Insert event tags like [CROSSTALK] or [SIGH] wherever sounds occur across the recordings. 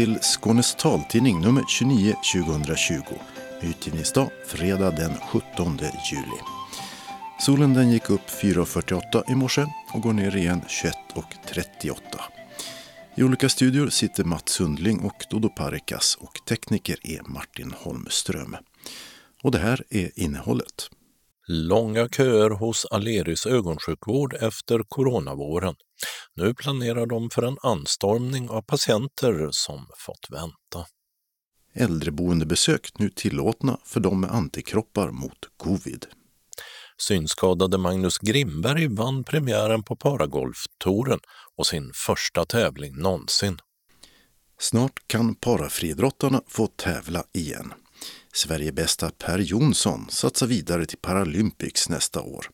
Till Skånes taltidning nummer 29 2020. Utgivningsdag fredag den 17 juli. Solen den gick upp 4.48 i morse och går ner igen 21.38. I olika studior sitter Mats Sundling och Dodo Parikas och tekniker är Martin Holmström. Och det här är innehållet. Långa köer hos Aleris ögonsjukvård efter coronavåren. Nu planerar de för en anstormning av patienter som fått vänta. Äldreboendebesök nu tillåtna för de med antikroppar mot covid. Synskadade Magnus Grimberg vann premiären på Paragolftouren och sin första tävling någonsin. Snart kan parafriidrottarna få tävla igen. Sverigebästa Per Jonsson satsar vidare till Paralympics nästa år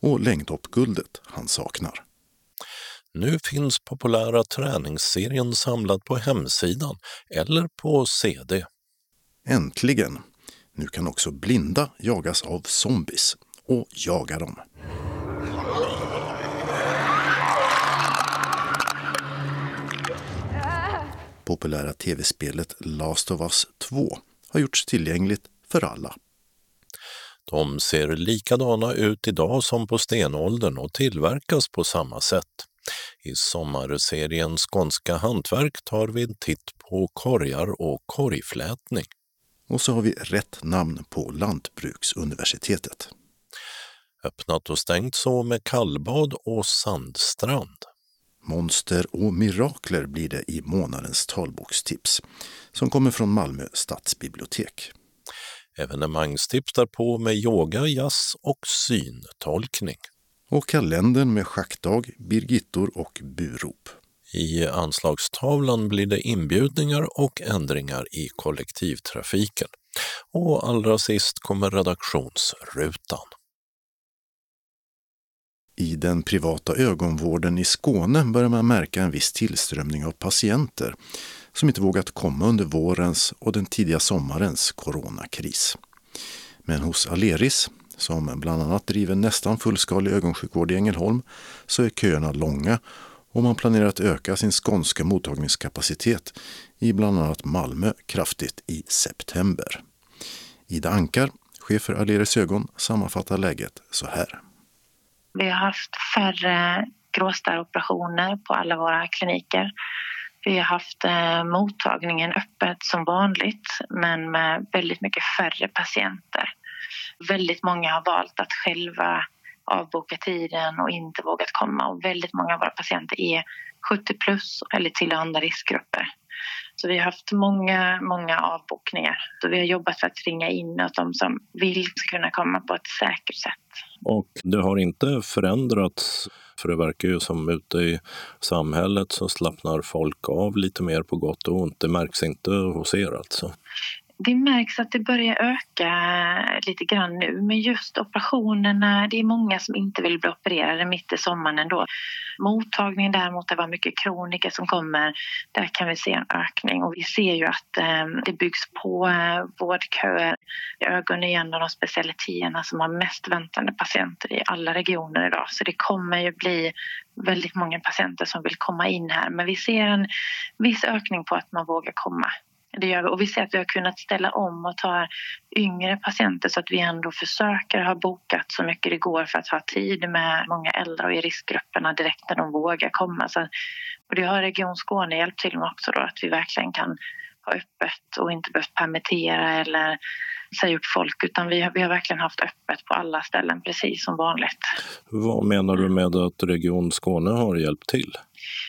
och längdhoppguldet han saknar. Nu finns populära träningsserien samlad på hemsidan eller på CD. Äntligen! Nu kan också blinda jagas av zombies och jaga dem. Populära tv-spelet Last of Us 2 har gjorts tillgängligt för alla. De ser likadana ut idag som på stenåldern och tillverkas på samma sätt. I sommarserien Skånska hantverk tar vi en titt på korgar och korgflätning. Och så har vi rätt namn på Lantbruksuniversitetet. Öppnat och stängt så med kallbad och sandstrand. Monster och mirakler blir det i månadens talbokstips som kommer från Malmö stadsbibliotek. Evenemangstips därpå med yoga, jazz och syntolkning. Och kalendern med schackdag, birgittor och burop. I anslagstavlan blir det inbjudningar och ändringar i kollektivtrafiken. Och allra sist kommer redaktionsrutan. I den privata ögonvården i Skåne börjar man märka en viss tillströmning av patienter som inte vågat komma under vårens och den tidiga sommarens coronakris. Men hos Aleris, som bland annat driver nästan fullskalig ögonsjukvård i Ängelholm, så är köerna långa och man planerar att öka sin skånska mottagningskapacitet i bland annat Malmö kraftigt i september. Ida Ankar, chef för Aleris ögon, sammanfattar läget så här. Vi har haft färre gråstarroperationer på alla våra kliniker. Vi har haft eh, mottagningen öppet som vanligt men med väldigt mycket färre patienter. Väldigt många har valt att själva avboka tiden och inte vågat komma och väldigt många av våra patienter är 70 plus eller till andra riskgrupper. Så vi har haft många, många avbokningar. Så vi har jobbat för att ringa in att de som vill ska kunna komma på ett säkert sätt. Och det har inte förändrats för det verkar ju som ute i samhället så slappnar folk av lite mer på gott och ont. Det märks inte hos er alltså? Det märks att det börjar öka lite grann nu, men just operationerna, det är många som inte vill bli opererade mitt i sommaren ändå. Mottagningen däremot, det var mycket kroniker som kommer, där kan vi se en ökning och vi ser ju att eh, det byggs på eh, vårdköer. Ögon är en av de specialiteterna som har mest väntande patienter i alla regioner idag, så det kommer ju bli väldigt många patienter som vill komma in här, men vi ser en viss ökning på att man vågar komma. Det gör vi. Och vi ser att vi har kunnat ställa om och ta yngre patienter så att vi ändå försöker ha bokat så mycket det går för att ha tid med många äldre och i riskgrupperna direkt när de vågar komma. Så, och det har Region Skåne hjälpt till med också då, att vi verkligen kan ha öppet och inte behövt permittera eller säga upp folk utan vi har, vi har verkligen haft öppet på alla ställen precis som vanligt. Vad menar du med att Region Skåne har hjälpt till?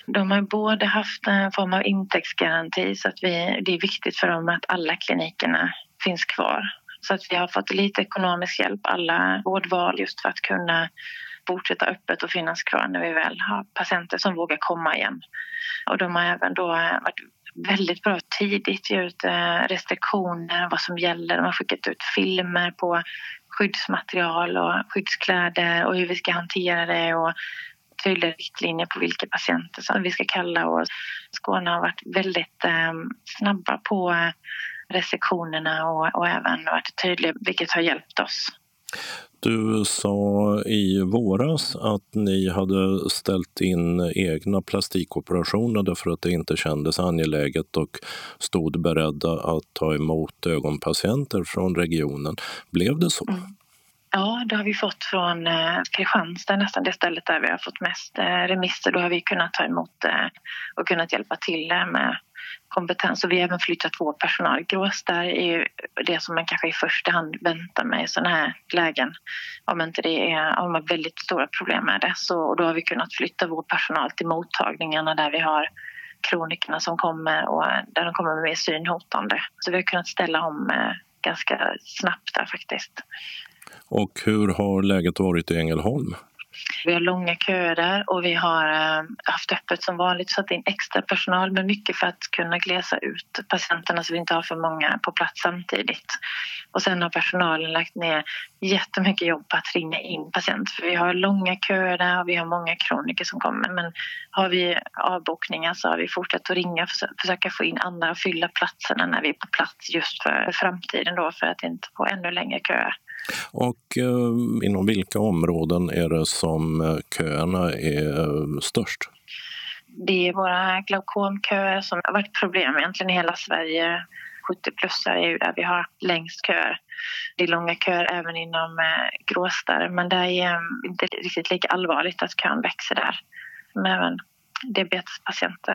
De har både haft en form av intäktsgaranti så att vi, det är viktigt för dem att alla klinikerna finns kvar. Så att vi har fått lite ekonomisk hjälp, alla vårdval just för att kunna fortsätta öppet och finnas kvar när vi väl har patienter som vågar komma igen. Och de har även då eh, varit väldigt bra tidigt ge ut eh, restriktioner, vad som gäller. De har skickat ut filmer på skyddsmaterial och skyddskläder och hur vi ska hantera det och tydliga riktlinjer på vilka patienter som vi ska kalla. Och Skåne har varit väldigt eh, snabba på restriktionerna och, och även varit tydliga, vilket har hjälpt oss. Du sa i våras att ni hade ställt in egna plastikoperationer därför att det inte kändes angeläget och stod beredda att ta emot ögonpatienter från regionen. Blev det så? Mm. Ja, det har vi fått från eh, Kristianstad, nästan det stället där vi har fått mest eh, remisser. Då har vi kunnat ta emot eh, och kunnat hjälpa till med kompetens. Och vi har även flyttat vår personal. Där är ju det som man kanske i första hand väntar med i sådana här lägen. Om inte det är, om man har väldigt stora problem med det. Så, och då har vi kunnat flytta vår personal till mottagningarna där vi har kronikerna som kommer och där de kommer med synhotande. Så vi har kunnat ställa om eh, ganska snabbt där faktiskt. Och hur har läget varit i Ängelholm? Vi har långa köer där och vi har eh, haft öppet som vanligt, satt in extra personal men mycket för att kunna glesa ut patienterna så vi inte har för många på plats samtidigt. Och sen har personalen lagt ner jättemycket jobb på att ringa in patienter för vi har långa köer där och vi har många kroniker som kommer. Men har vi avbokningar så har vi fortsatt att ringa och försöka få in andra och fylla platserna när vi är på plats just för framtiden då för att inte få ännu längre köer. Och eh, inom vilka områden är det som eh, köerna är eh, störst? Det är våra glaukomköer som har varit problem egentligen i hela Sverige. 70-plussare är ju där vi har längst köer. Det är långa köer även inom eh, gråstarr men det är eh, inte riktigt lika allvarligt att kön växer där. Men även diabetespatienter.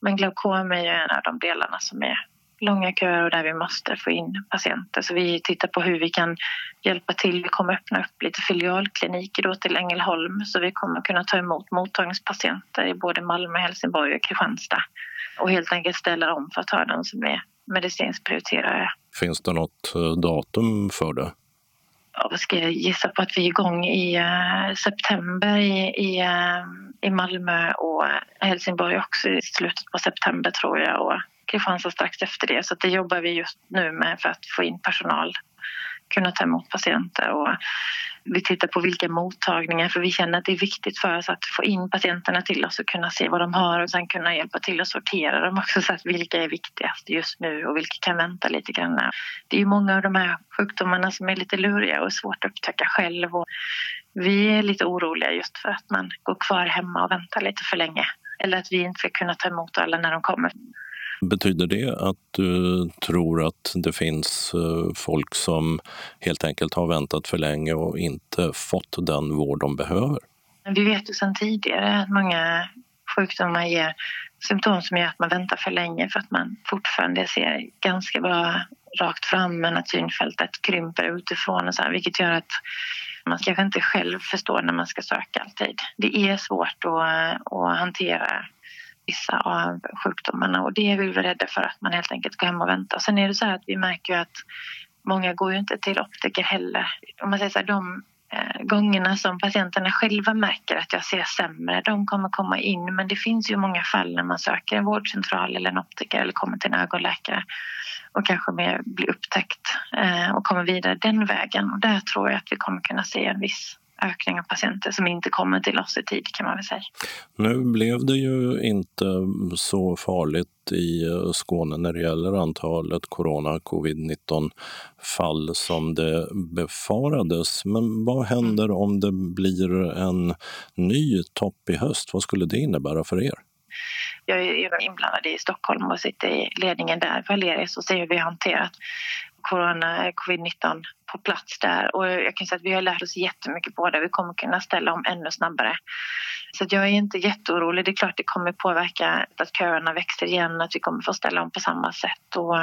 Men glaukom är ju en av de delarna som är långa köer och där vi måste få in patienter. Så vi tittar på hur vi kan hjälpa till. Vi kommer öppna upp lite filialkliniker då till Ängelholm så vi kommer kunna ta emot mottagningspatienter i både Malmö, Helsingborg och Kristianstad och helt enkelt ställa om för att ha de som är medicinskt prioriterade. Finns det något eh, datum för det? Ja, ska jag gissa på att vi är igång i uh, september i, i, uh, i Malmö och Helsingborg också i slutet på september tror jag. Och Kristianstad strax efter det. Så det jobbar vi just nu med för att få in personal, kunna ta emot patienter. Och vi tittar på vilka mottagningar, för vi känner att det är viktigt för oss att få in patienterna till oss och kunna se vad de har och sen kunna hjälpa till att sortera dem också så att vilka är viktigast just nu och vilka kan vänta lite grann. Det är ju många av de här sjukdomarna som är lite luriga och svårt att upptäcka själv och vi är lite oroliga just för att man går kvar hemma och väntar lite för länge eller att vi inte ska kunna ta emot alla när de kommer. Betyder det att du tror att det finns eh, folk som helt enkelt har väntat för länge och inte fått den vård de behöver? Vi vet ju sedan tidigare att många sjukdomar ger symptom som gör att man väntar för länge för att man fortfarande ser ganska bra rakt fram men att synfältet krymper utifrån och så här, vilket gör att man kanske inte själv förstår när man ska söka alltid. Det är svårt att, att hantera vissa av sjukdomarna och det är vi rädda för att man helt enkelt går hem och väntar. Sen är det så att vi märker att många går ju inte till optiker heller. Om man säger så här, de eh, gångerna som patienterna själva märker att jag ser sämre, de kommer komma in. Men det finns ju många fall när man söker en vårdcentral eller en optiker eller kommer till en ögonläkare och kanske mer blir upptäckt eh, och kommer vidare den vägen. Och där tror jag att vi kommer kunna se en viss ökning av patienter som inte kommer till oss i tid kan man väl säga. Nu blev det ju inte så farligt i Skåne när det gäller antalet corona, covid-19 fall som det befarades. Men vad händer mm. om det blir en ny topp i höst? Vad skulle det innebära för er? Jag är inblandad i Stockholm och sitter i ledningen där för Aleris och ser hur vi har hanterat corona, covid-19 på plats där. Och jag kan säga att vi har lärt oss jättemycket på det. Vi kommer kunna ställa om ännu snabbare. Så jag är inte jätteorolig. Det är klart det kommer påverka att köerna växer igen, att vi kommer få ställa om på samma sätt och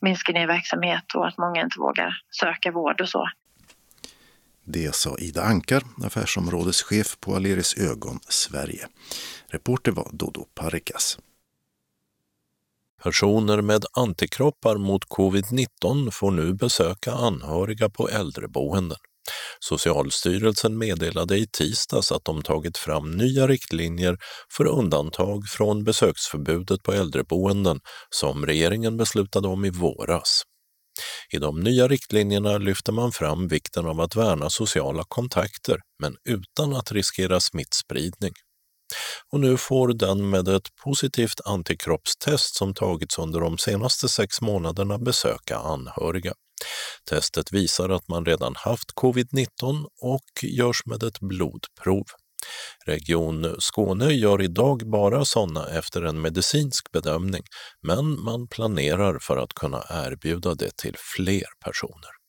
minska ner verksamhet och att många inte vågar söka vård och så. Det sa Ida Ankar, affärsområdeschef på Aleris Ögon Sverige. Reporter var Dodo Parikas. Personer med antikroppar mot covid-19 får nu besöka anhöriga på äldreboenden. Socialstyrelsen meddelade i tisdags att de tagit fram nya riktlinjer för undantag från besöksförbudet på äldreboenden som regeringen beslutade om i våras. I de nya riktlinjerna lyfter man fram vikten av att värna sociala kontakter men utan att riskera smittspridning och nu får den med ett positivt antikroppstest som tagits under de senaste sex månaderna besöka anhöriga. Testet visar att man redan haft covid-19 och görs med ett blodprov. Region Skåne gör idag bara sådana efter en medicinsk bedömning, men man planerar för att kunna erbjuda det till fler personer.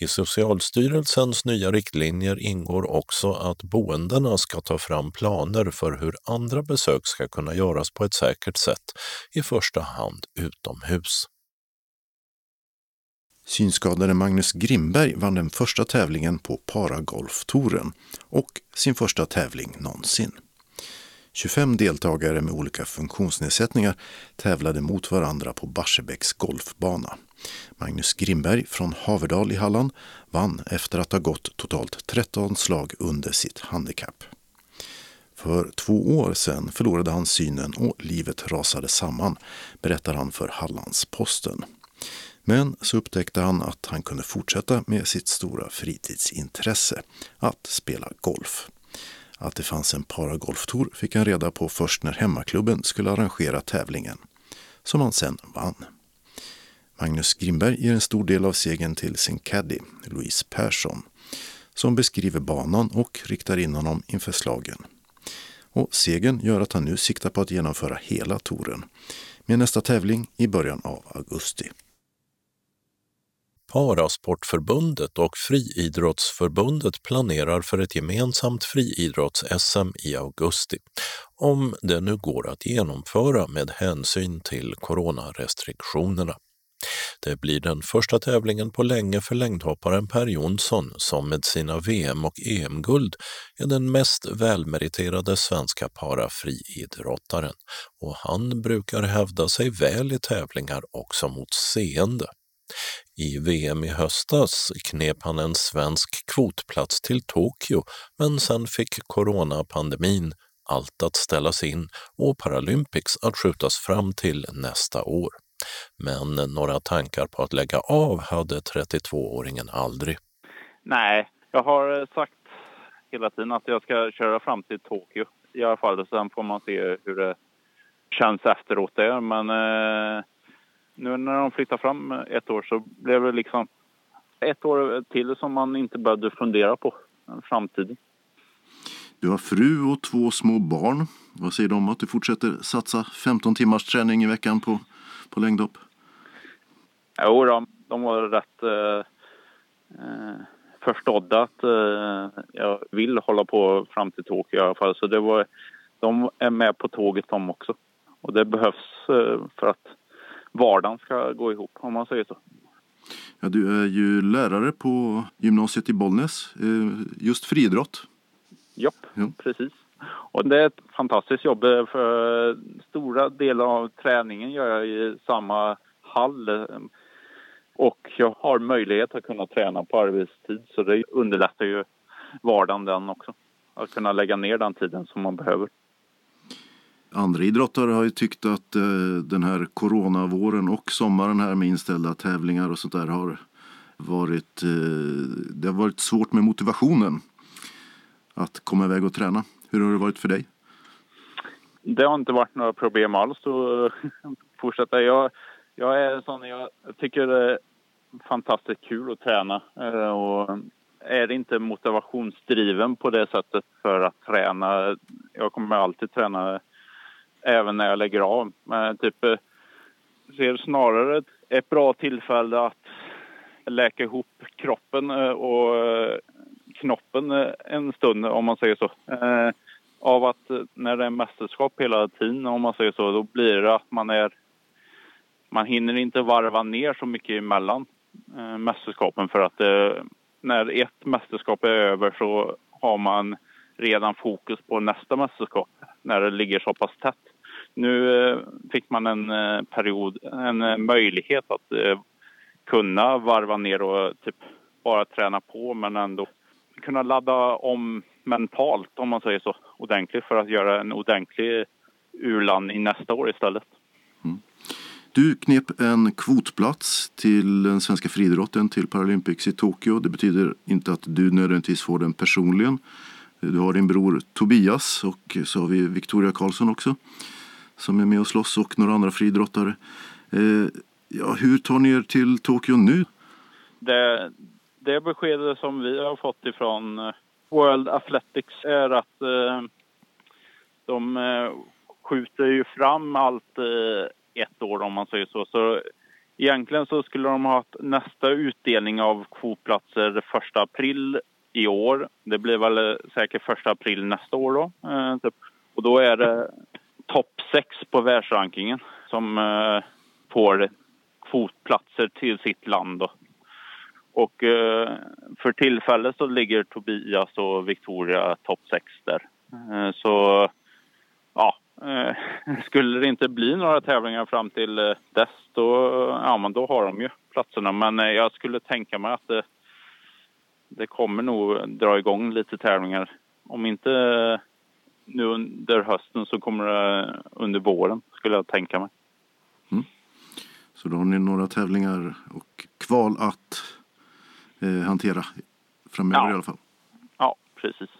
I Socialstyrelsens nya riktlinjer ingår också att boendena ska ta fram planer för hur andra besök ska kunna göras på ett säkert sätt, i första hand utomhus. Synskadade Magnus Grimberg vann den första tävlingen på Paragolftouren och sin första tävling någonsin. 25 deltagare med olika funktionsnedsättningar tävlade mot varandra på Barsebäcks golfbana. Magnus Grimberg från Haverdal i Halland vann efter att ha gått totalt 13 slag under sitt handikapp. För två år sedan förlorade han synen och livet rasade samman, berättar han för Hallandsposten. Men så upptäckte han att han kunde fortsätta med sitt stora fritidsintresse, att spela golf. Att det fanns en paragolftour fick han reda på först när hemmaklubben skulle arrangera tävlingen, som han sen vann. Magnus Grimberg ger en stor del av segern till sin caddy, Louise Persson, som beskriver banan och riktar in honom inför slagen. Och segern gör att han nu siktar på att genomföra hela touren, med nästa tävling i början av augusti. Parasportförbundet och Friidrottsförbundet planerar för ett gemensamt friidrotts-SM i augusti, om det nu går att genomföra med hänsyn till coronarestriktionerna. Det blir den första tävlingen på länge för längdhopparen Per Jonsson som med sina VM och EM-guld är den mest välmeriterade svenska parafriidrottaren och han brukar hävda sig väl i tävlingar också mot seende. I VM i höstas knep han en svensk kvotplats till Tokyo men sen fick coronapandemin allt att ställas in och Paralympics att skjutas fram till nästa år. Men några tankar på att lägga av hade 32-åringen aldrig. Nej, jag har sagt hela tiden att jag ska köra fram till Tokyo i alla fall. Sen får man se hur det känns efteråt där. Men eh, nu när de flyttar fram ett år så blev det liksom ett år till som man inte behövde fundera på framtiden. Du har fru och två små barn. Vad säger de om att du fortsätter satsa 15 timmars träning i veckan på, på längdhopp? Jo, de, de var rätt eh, eh, förstådda att eh, jag vill hålla på fram till Tokyo i alla fall. Så det var, de är med på tåget de också. Och det behövs eh, för att vardagen ska gå ihop om man säger så. Ja, du är ju lärare på gymnasiet i Bollnäs, eh, just friidrott. Japp, ja. precis. Och det är ett fantastiskt jobb för stora delar av träningen gör jag i samma hall och jag har möjlighet att kunna träna på arbetstid så det underlättar ju vardagen den också. Att kunna lägga ner den tiden som man behöver. Andra idrottare har ju tyckt att eh, den här coronavåren och sommaren här med inställda tävlingar och sånt där har varit, eh, det har varit svårt med motivationen att komma iväg och träna. Hur har det varit för dig? Det har inte varit några problem alls att eh, [LAUGHS] fortsätta. Jag, jag är sån, jag tycker det är fantastiskt kul att träna eh, och är inte motivationsdriven på det sättet för att träna. Jag kommer alltid träna även när jag lägger av. Men typ, eh, ser snarare ett bra tillfälle att läka ihop kroppen och knoppen en stund, om man säger så. Av att eh, när det är mästerskap hela tiden, om man säger så, då blir det att man är... Man hinner inte varva ner så mycket emellan eh, mästerskapen för att eh, när ett mästerskap är över så har man redan fokus på nästa mästerskap när det ligger så pass tätt. Nu eh, fick man en eh, period, en eh, möjlighet att kunna varva ner och typ bara träna på men ändå kunna ladda om mentalt om man säger så ordentligt för att göra en ordentlig urlandning nästa år istället. Mm. Du knep en kvotplats till den svenska friidrotten till Paralympics i Tokyo. Det betyder inte att du nödvändigtvis får den personligen. Du har din bror Tobias och så har vi Victoria Karlsson också som är med och slåss och några andra friidrottare. Eh, ja, hur tar ni er till Tokyo nu? Det, det beskedet som vi har fått ifrån eh, World Athletics är att eh, de eh, skjuter ju fram allt eh, ett år om man säger så. Så egentligen så skulle de ha haft nästa utdelning av kvotplatser 1 april i år. Det blir väl eh, säkert 1 april nästa år då. Eh, typ. Och då är det topp sex på världsrankingen som eh, får kvotplatser till sitt land. Då. Och eh, för tillfället så ligger Tobias och Victoria topp sex där. Eh, så ja, eh, [LAUGHS] skulle det inte bli några tävlingar fram till dess då, ja, men då har de ju platserna. Men jag skulle tänka mig att det, det kommer nog dra igång lite tävlingar. Om inte nu under hösten så kommer det under våren skulle jag tänka mig. Mm. Så då har ni några tävlingar och kval att hantera framöver ja. i alla fall? Ja, precis.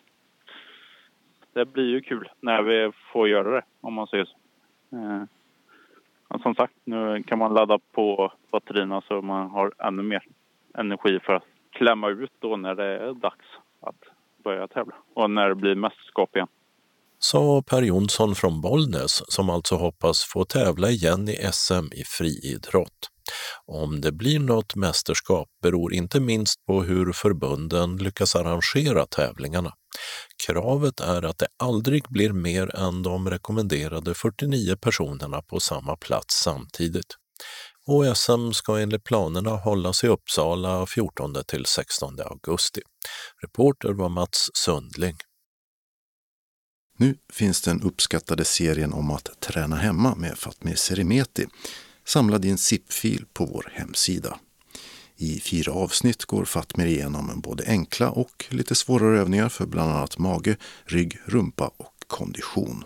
Det blir ju kul när vi får göra det om man säger så. Eh, som sagt, nu kan man ladda på batterierna så man har ännu mer energi för att klämma ut då när det är dags att börja tävla och när det blir mästerskap igen sa Per Jonsson från Bollnäs som alltså hoppas få tävla igen i SM i friidrott. Om det blir något mästerskap beror inte minst på hur förbunden lyckas arrangera tävlingarna. Kravet är att det aldrig blir mer än de rekommenderade 49 personerna på samma plats samtidigt. Och SM ska enligt planerna hållas i Uppsala 14 till 16 augusti. Reporter var Mats Sundling. Nu finns den uppskattade serien om att träna hemma med Fatmir Serimeti samlad i en zip-fil på vår hemsida. I fyra avsnitt går Fatmir igenom både enkla och lite svårare övningar för bland annat mage, rygg, rumpa och kondition.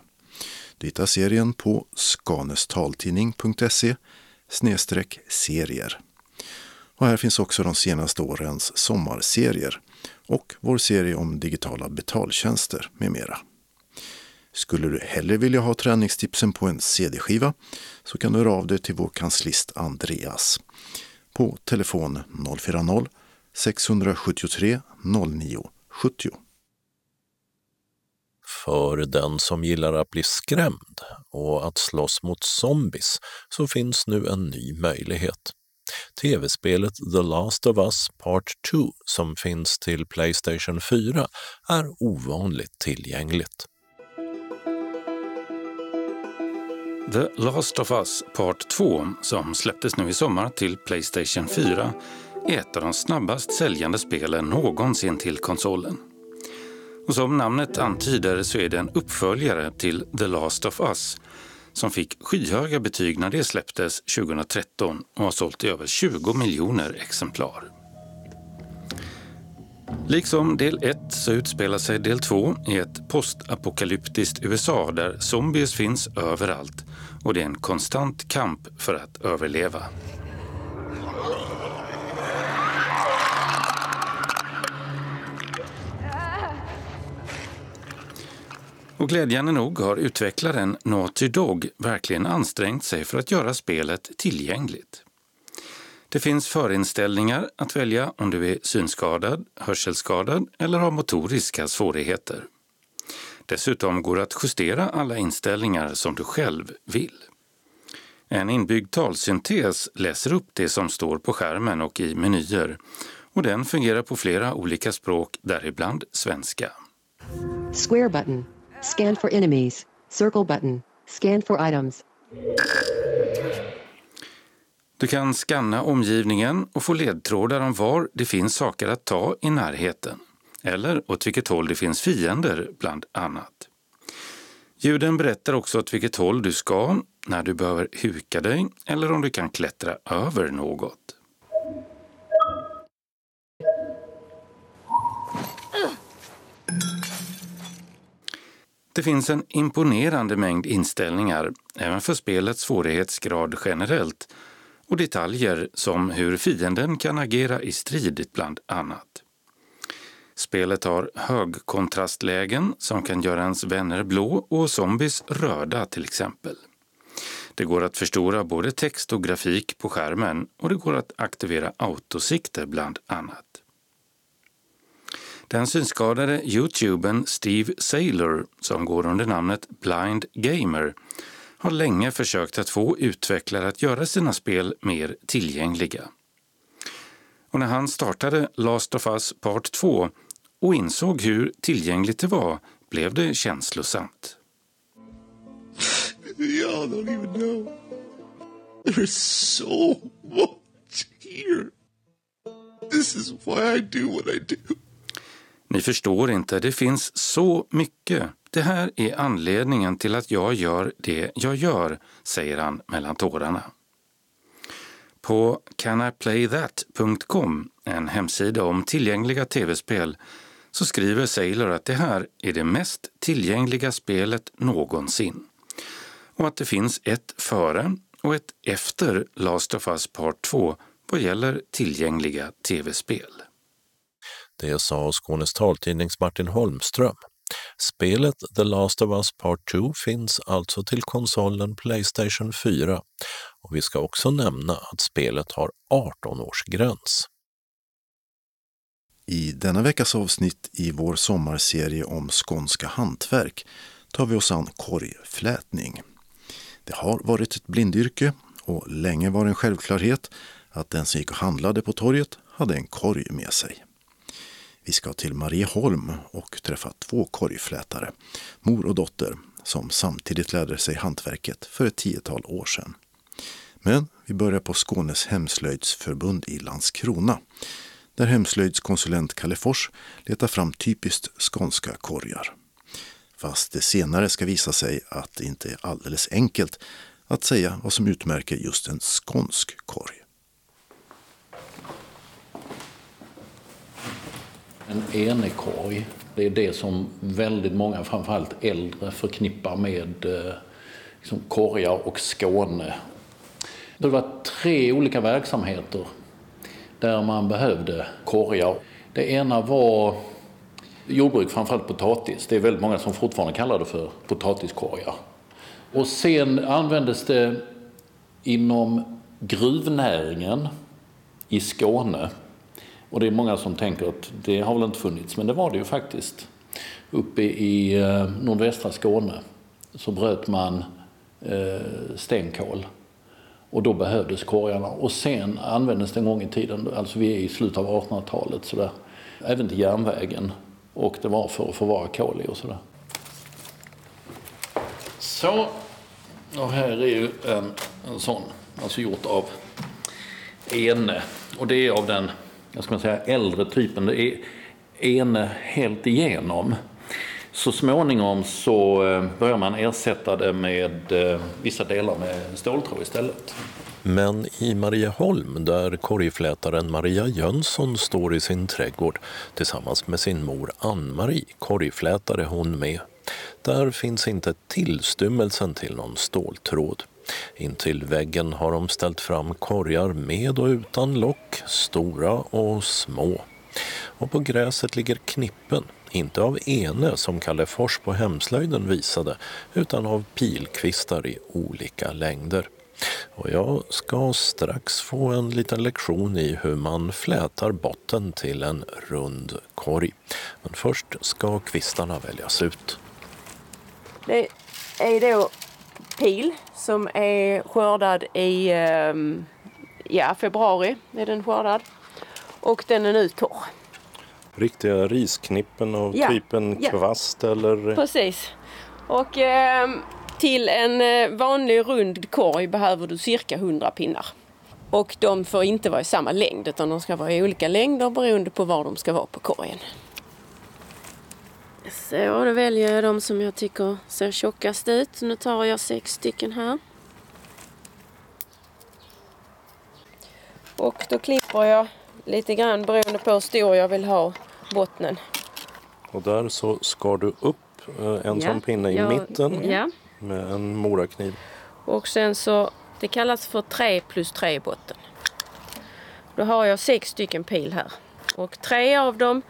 Du hittar serien på skanestaltidning.se snedstreck serier. Och här finns också de senaste årens sommarserier och vår serie om digitala betaltjänster med mera. Skulle du hellre vilja ha träningstipsen på en CD-skiva så kan du höra av dig till vår kanslist Andreas på telefon 040-673 09 70. För den som gillar att bli skrämd och att slåss mot zombies så finns nu en ny möjlighet. Tv-spelet The Last of Us Part 2 som finns till Playstation 4 är ovanligt tillgängligt. The Last of Us Part 2, som släpptes nu i sommar till Playstation 4, är ett av de snabbast säljande spelen någonsin till konsolen. Och som namnet antyder så är det en uppföljare till The Last of Us som fick skyhöga betyg när det släpptes 2013 och har sålt i över 20 miljoner exemplar. Liksom del 1 så utspelar sig del 2 i ett postapokalyptiskt USA där zombies finns överallt och det är en konstant kamp för att överleva. Och glädjande nog har utvecklaren Naughty Dog verkligen ansträngt sig för att göra spelet tillgängligt. Det finns förinställningar att välja om du är synskadad, hörselskadad eller har motoriska svårigheter. Dessutom går det att justera alla inställningar som du själv vill. En inbyggd talsyntes läser upp det som står på skärmen och i menyer och den fungerar på flera olika språk, däribland svenska. Square button. Scan for enemies. Circle button. Scan for items. Du kan skanna omgivningen och få ledtrådar om var det finns saker att ta i närheten eller åt vilket håll det finns fiender, bland annat. Ljuden berättar också åt vilket håll du ska, när du behöver huka dig eller om du kan klättra över något. Det finns en imponerande mängd inställningar, även för spelets svårighetsgrad generellt, och detaljer som hur fienden kan agera i strid bland annat. Spelet har högkontrastlägen som kan göra ens vänner blå och zombies röda till exempel. Det går att förstora både text och grafik på skärmen och det går att aktivera autosikte bland annat. Den synskadade youtubern Steve Saylor, som går under namnet Blind Gamer, har länge försökt att få utvecklare att göra sina spel mer tillgängliga. Och när han startade Last of Us Part 2 och insåg hur tillgängligt det var blev det känslosamt. Y'all don't even know. There's so much here. This is why I do what I do. Ni förstår inte, det finns så mycket. Det här är anledningen till att jag gör det jag gör, säger han mellan tårarna. På caniplaythat.com, en hemsida om tillgängliga tv-spel, så skriver Sailor att det här är det mest tillgängliga spelet någonsin. Och att det finns ett före och ett efter Last of Us Part 2 vad gäller tillgängliga tv-spel. Det sa Skånes taltidnings Martin Holmström. Spelet The Last of Us Part 2 finns alltså till konsolen Playstation 4 och vi ska också nämna att spelet har 18-årsgräns. I denna veckas avsnitt i vår sommarserie om skånska hantverk tar vi oss an korgflätning. Det har varit ett blindyrke och länge var en självklarhet att den som gick och handlade på torget hade en korg med sig. Vi ska till Marieholm och träffa två korgflätare, mor och dotter, som samtidigt lärde sig hantverket för ett tiotal år sedan. Men vi börjar på Skånes hemslöjdsförbund i Landskrona, där hemslöjdskonsulent Kalle Fors letar fram typiskt skånska korgar. Fast det senare ska visa sig att det inte är alldeles enkelt att säga vad som utmärker just en skånsk korg. En enekorg, det är det som väldigt många, framförallt äldre, förknippar med eh, liksom korgar och Skåne. Det var tre olika verksamheter där man behövde korgar. Det ena var jordbruk, framförallt potatis. Det är väldigt många som fortfarande kallar det för potatiskorgar. Och sen användes det inom gruvnäringen i Skåne och det är många som tänker att det har väl inte funnits, men det var det ju faktiskt. Uppe i eh, nordvästra Skåne så bröt man eh, stenkol och då behövdes korgarna. Och sen användes det en gång i tiden, alltså vi är i slutet av 1800-talet, sådär, även till järnvägen. Och det var för att förvara kol i och sådär. Så, och här är ju en, en sån, alltså gjort av ene. Och det är av den jag ska säga, äldre typen, det är ene helt igenom. Så småningom så eh, börjar man ersätta det med eh, vissa delar med ståltråd istället. Men i Marieholm, där korgflätaren Maria Jönsson står i sin trädgård tillsammans med sin mor Ann-Marie, korgflätare hon med, där finns inte tillstymmelsen till någon ståltråd. Intill väggen har de ställt fram korgar med och utan lock, stora och små. Och på gräset ligger knippen, inte av ene som Kalle Fors på hemslöjden visade, utan av pilkvistar i olika längder. Och jag ska strax få en liten lektion i hur man flätar botten till en rund korg. Men först ska kvistarna väljas ut. Det är då pil som är skördad i ehm, ja, februari. Är den skördad. Och den är nu torr. Riktiga risknippen av Ja, typen ja. kvast eller? Precis. Och ehm, till en eh, vanlig rund korg behöver du cirka 100 pinnar. Och de får inte vara i samma längd utan de ska vara i olika längder beroende på var de ska vara på korgen. Så, då väljer jag de som jag tycker ser tjockast ut. Nu tar jag sex stycken här. Och då klipper jag lite grann beroende på hur stor jag vill ha bottnen. Och där så skar du upp eh, en sån pinne i Ja, mitten Ja. med en morakniv. Och sen så, det kallas för 3 plus 3 botten. Då har jag sex stycken pil här. Och tre av dem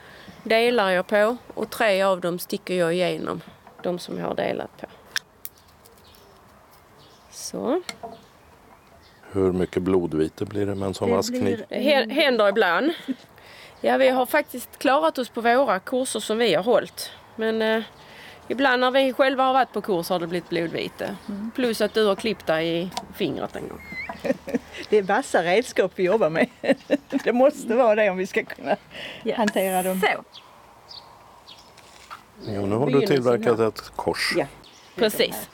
delar jag på och tre av dem sticker jag igenom. De som jag har delat på. Så. Hur mycket blodvite blir det med en sån vass kniv? Det händer ibland. Ja, vi har faktiskt klarat oss på våra kurser som vi har hållit. Men eh, ibland när vi själva har varit på kurs har det blivit blodvite. Plus att du har klippt dig i fingret en gång. [LAUGHS] Det är vassa redskap vi jobbar med. [LAUGHS] Det måste vara det om vi ska kunna hantera dem. Så, Jo, nu har du tillverkat ett kors. Ja. precis.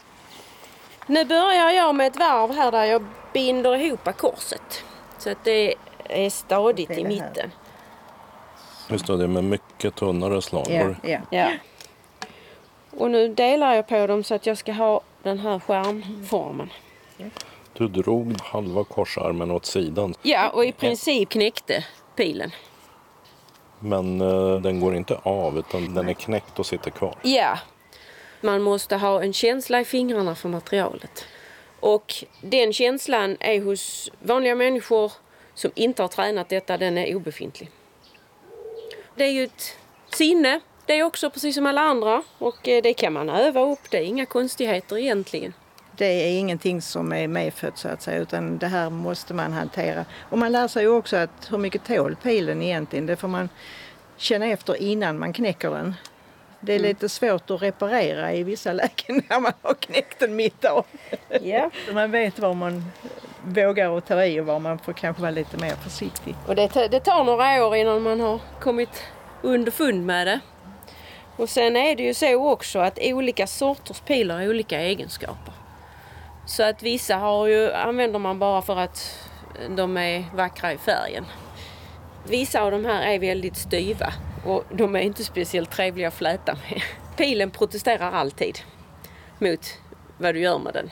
Nu börjar jag med ett varv här där jag binder ihop korset. Så att det är stadigt Det är i det här. mitten. Just det, det är med mycket tunnare slagor. Ja, ja. Ja. Och nu delar jag på dem så att jag ska ha den här skärmformen. Du drog halva korsarmen åt sidan. Ja, och i princip knäckte pilen. Men eh, den går inte av utan den är knäckt och sitter kvar. Ja, man måste ha en känsla i fingrarna för materialet. Och den känslan är hos vanliga människor som inte har tränat detta, den är obefintlig. Det är ju ett sinne, det är också precis som alla andra. Och eh, det kan man öva upp, det är inga konstigheter egentligen. Det är ingenting som är medfött så att säga utan det här måste man hantera. Och man lär sig ju också att hur mycket tål pilen egentligen. Det får man känna efter innan man knäcker den. Det är lite svårt att reparera i vissa lägen när man har knäckt den mitt av. Så [LAUGHS] man vet var man vågar att ta i och var man får kanske vara lite mer försiktig. Och det, det tar några år innan man har kommit underfund med det. Och sen är det ju så också att olika sorters pilar har olika egenskaper. Så att vissa har ju, använder man bara för att de är vackra i färgen. Vissa av de här är väldigt styva och de är inte speciellt trevliga att fläta med. Pilen protesterar alltid mot vad du gör med den.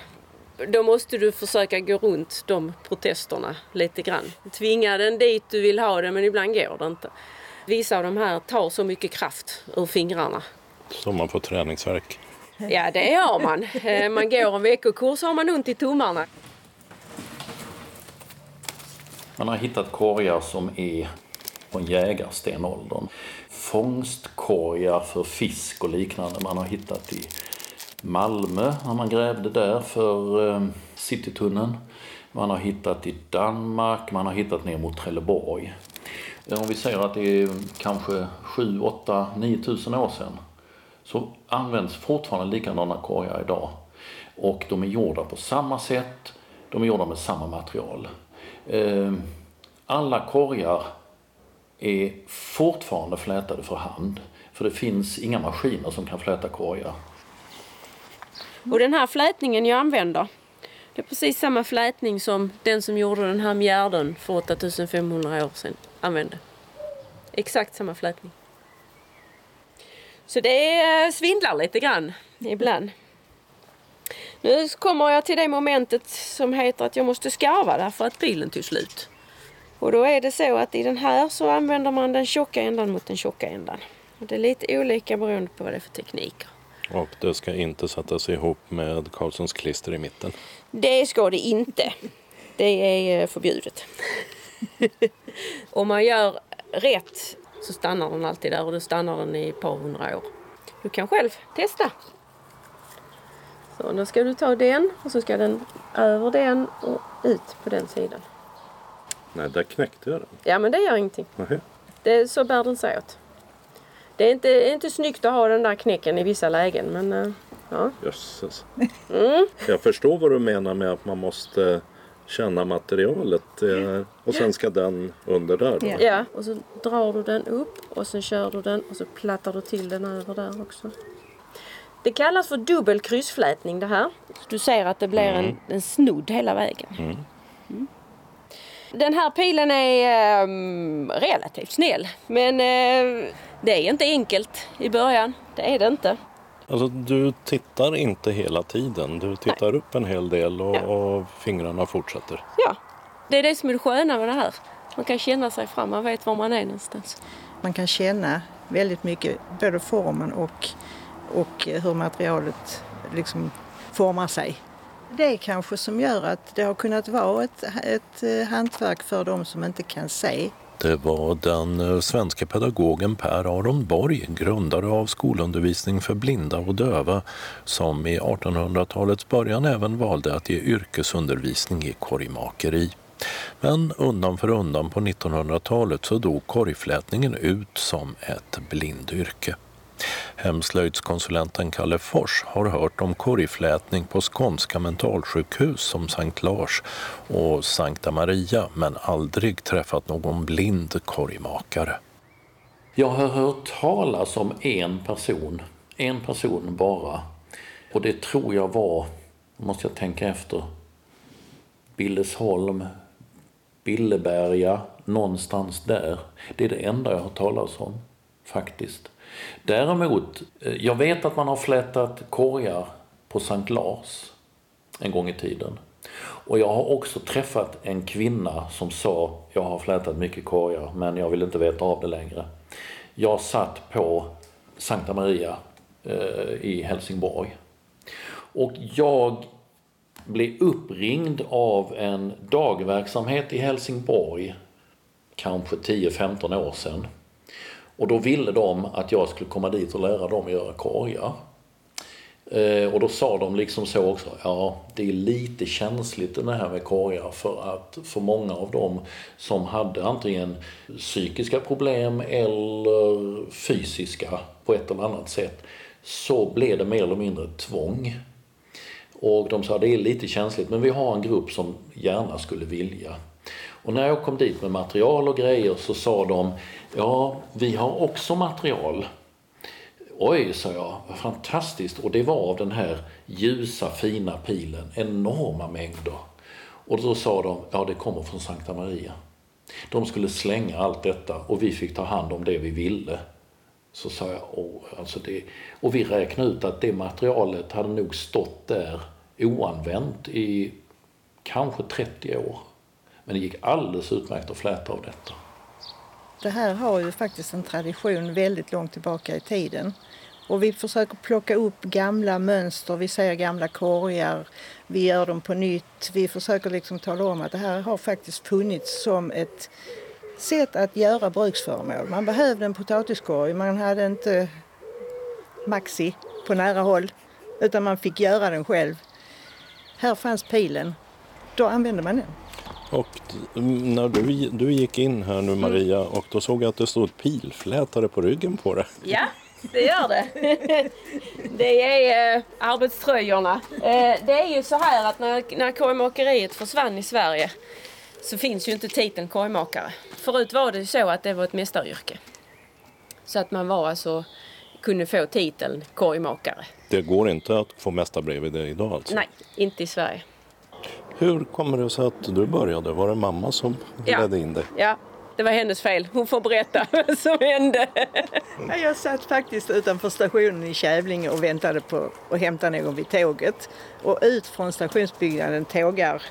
Då måste du försöka gå runt de protesterna lite grann. Tvinga den dit du vill ha den men ibland går det inte. Vissa av de här tar så mycket kraft ur fingrarna. Så man får träningsverk. Ja, det har man. Eh, man går en veckokurs har man ont i tummarna. Man har hittat korgar som är från jägarstenåldern. Fångstkorgar för fisk och liknande man har hittat i Malmö när man grävde där för eh, Citytunneln. Man har hittat i Danmark, man har hittat ner mot Trelleborg. Eh, om vi säger att det är kanske 7, 8, 9 tusen år sedan så används fortfarande likadana korgar idag. Och de är gjorda på samma sätt, de är gjorda med samma material. Ehm, alla korgar är fortfarande flätade för hand. För det finns inga maskiner som kan fläta korgar. Och den här flätningen jag använder, det är precis samma flätning som den som gjorde den här mjärden för 8500 år sedan använde. Exakt samma flätning. Så det eh, svindlar lite grann ibland. Nu kommer jag till det momentet som heter att jag måste skarva därför att bilen tog slut. Och då är det så att i den här så använder man den tjocka ändan mot den tjocka ändan. Och det är lite olika beroende på vad det är för tekniker. Och det ska inte sättas ihop med Karlssons klister i mitten. Det ska det inte. Det är eh, förbjudet. [LAUGHS] Om man gör rätt så stannar den alltid där och då stannar den i ett par hundra år. Du kan själv testa. Så då ska du ta den och så ska den över den och ut på den sidan. Nej, där knäckte jag den. Ja men det gör ingenting. Nähä. Det, så bär den sig åt. Det är inte, det är inte snyggt att ha den där knäcken i vissa lägen men eh, ja. Jösses. Mm. Jag förstår vad du menar med att man måste känna materialet. eh, Och sen ska den under där då. Ja, och så drar du den upp och sen kör du den och så plattar du till den över där också. Det kallas för dubbel kryssflätning det här. Du ser att det blir en, en snodd hela vägen. Mm. Den här pilen är ehm, relativt snäll men eh, det är inte enkelt i början. Det är det inte. Alltså du tittar inte hela tiden. Du tittar upp en hel del och, och fingrarna fortsätter. Ja, det är det som är det sköna med det här. Man kan känna sig fram, man vet var man är någonstans. Man kan känna väldigt mycket, både formen och, och hur materialet liksom formar sig. Det är kanske som gör att det har kunnat vara ett, ett eh, hantverk för de som inte kan se. Det var den eh, svenska pedagogen Per Aron Borg, grundare av skolundervisning för blinda och döva, som i 1800-talets början även valde att ge yrkesundervisning i korgmakeri. Men undan för undan på 1900-talet så dog korgflätningen ut som ett blindyrke. Hemslöjdskonsulenten Kalle Fors har hört om korgflätning på skånska mentalsjukhus som Sankt Lars och Sankta Maria men aldrig träffat någon blind korgmakare. Jag har hört talas om en person, en person bara. Och det tror jag var, måste jag tänka efter, Billesholm, Billeberga, någonstans där. Det är det enda jag har talat om, faktiskt. Däremot, eh, jag vet att man har flätat korgar på Sankt Lars en gång i tiden. Och jag har också träffat en kvinna som sa, jag har flätat mycket korgar men jag vill inte veta av det längre. Jag satt på Sankta Maria eh, i Helsingborg. Och jag blev uppringd av en dagverksamhet i Helsingborg, kanske 10-15 år sedan. Och då ville de att jag skulle komma dit och lära dem att göra korgar. Eh, och då sa de liksom så också, ja det är lite känsligt det här med korgar för att för många av dem som hade antingen psykiska problem eller fysiska på ett eller annat sätt så blev det mer eller mindre tvång. Och de sa det är lite känsligt men vi har en grupp som gärna skulle vilja. Och när jag kom dit med material och grejer så sa de Ja, vi har också material. Oj, sa jag, vad fantastiskt. Och det var av den här ljusa fina pilen, enorma mängder. Och då sa de, ja det kommer från Sankta Maria. De skulle slänga allt detta och vi fick ta hand om det vi ville. Så sa jag, åh, alltså det... Och vi räknade ut att det materialet hade nog stått där oanvänt i kanske 30 år. Men det gick alldeles utmärkt att fläta av detta. Det här har ju faktiskt en tradition väldigt långt tillbaka i tiden. Och vi försöker plocka upp gamla mönster, vi ser gamla korgar, vi gör dem på nytt. Vi försöker liksom tala om att det här har faktiskt funnits som ett sätt att göra bruksföremål. Man behövde en potatiskorg, man hade inte Maxi på nära håll, utan man fick göra den själv. Här fanns pilen, då använde man den. Och när du, du gick in här nu Maria mm. och då såg jag att det stod pilflätare på ryggen på det. Ja, det gör det. [LAUGHS] Det är eh, arbetströjorna. Eh, det är ju så här att när, när korgmakeriet försvann i Sverige så finns ju inte titeln korgmakare. Förut var det så att det var ett mästaryrke. Så att man var alltså kunde få titeln korgmakare. Det går inte att få mästarbrev i det idag alltså? Nej, inte i Sverige. Hur kommer det sig att du började? Var det mamma som ja. ledde in dig? Ja, det var hennes fel. Hon får berätta [LAUGHS] vad som hände. Jag satt faktiskt utanför stationen i Kävlinge och väntade på att hämta någon vid tåget. Och ut från stationsbyggnaden tågar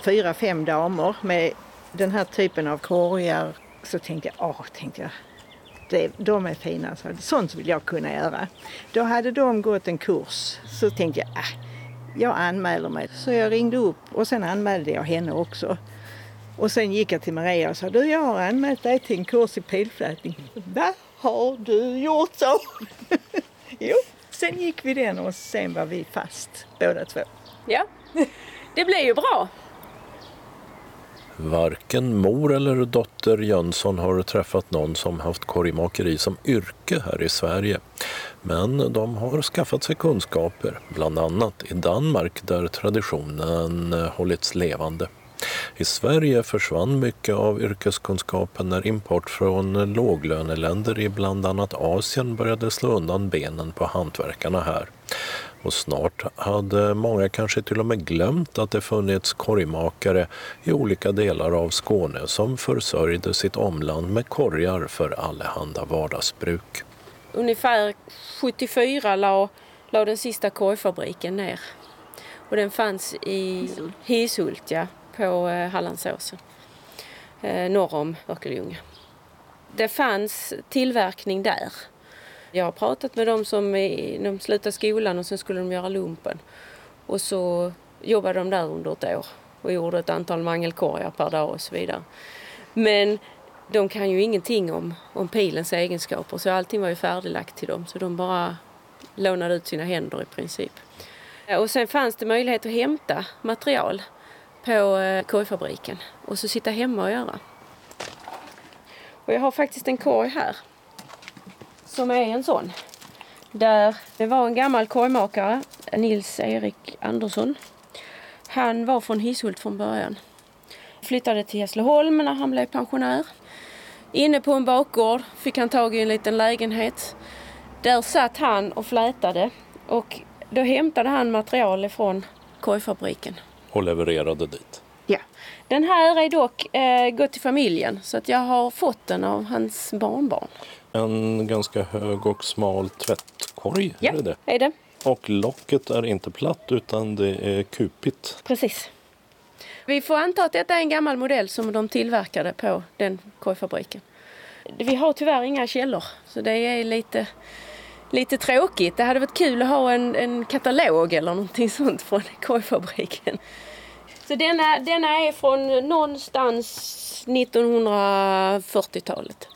fyra, fem damer med den här typen av korgar. Så tänkte jag, åh, tänkte jag, det, de är fina, så sånt vill jag kunna göra. Då hade de gått en kurs, så tänkte jag, äh, jag anmäler mig. Så jag ringde upp och sen anmälde jag henne också. Och sen gick jag till Maria och sa, du jag har anmält dig till en kurs i pilflätning. Va, har du gjort så? [LAUGHS] jo, sen gick vi den och sen var vi fast båda två. Ja, det blev ju bra. Varken mor eller dotter Jönsson har träffat någon som haft korgmakeri som yrke här i Sverige. Men de har skaffat sig kunskaper, bland annat i Danmark där traditionen hållits levande. I Sverige försvann mycket av yrkeskunskapen när import från låglöneländer i bland annat Asien började slå undan benen på hantverkarna här. Och snart hade många kanske till och med glömt att det funnits korgmakare i olika delar av Skåne som försörjde sitt omland med korgar för allehanda vardagsbruk. Ungefär 74 la, la den sista korgfabriken ner. Och den fanns i Hishult, ja, på eh, Hallandsåsen, eh, norr om Örkelljunga. Det fanns tillverkning där jag har pratat med dem som de slutade skolan och sen skulle de göra lumpen. Och så jobbade de där under ett år och gjorde ett antal mangelkorgar per dag och så vidare. Men De kan ju ingenting om, om pilens egenskaper så allting var ju färdiglagt till dem så de bara lånade ut sina händer i princip. Eh, och sen fanns det möjlighet att hämta material på eh, korgfabriken och så sitta hemma och göra. Och jag har faktiskt en korg här som är en sån. Där det var en gammal korgmakare, Nils-Erik Andersson. Han var från Hishult från början. Flyttade till Hässleholm när han blev pensionär. Inne på en bakgård fick han tag i en liten lägenhet. Där satt han och flätade och då hämtade han material ifrån korgfabriken. Och levererade dit? Ja. Den här är dock eh, gått till familjen så att jag har fått den av hans barnbarn. En ganska hög och smal tvättkorg, ja, är det är det. Och locket är inte platt utan det är kupigt. Precis. Vi får anta att detta är en gammal modell som de tillverkade på den korgfabriken. Vi har tyvärr inga källor så det är lite, lite tråkigt. Det hade varit kul att ha en, en katalog eller någonting sånt från korgfabriken. Så denna, denna är från någonstans 1940-talet.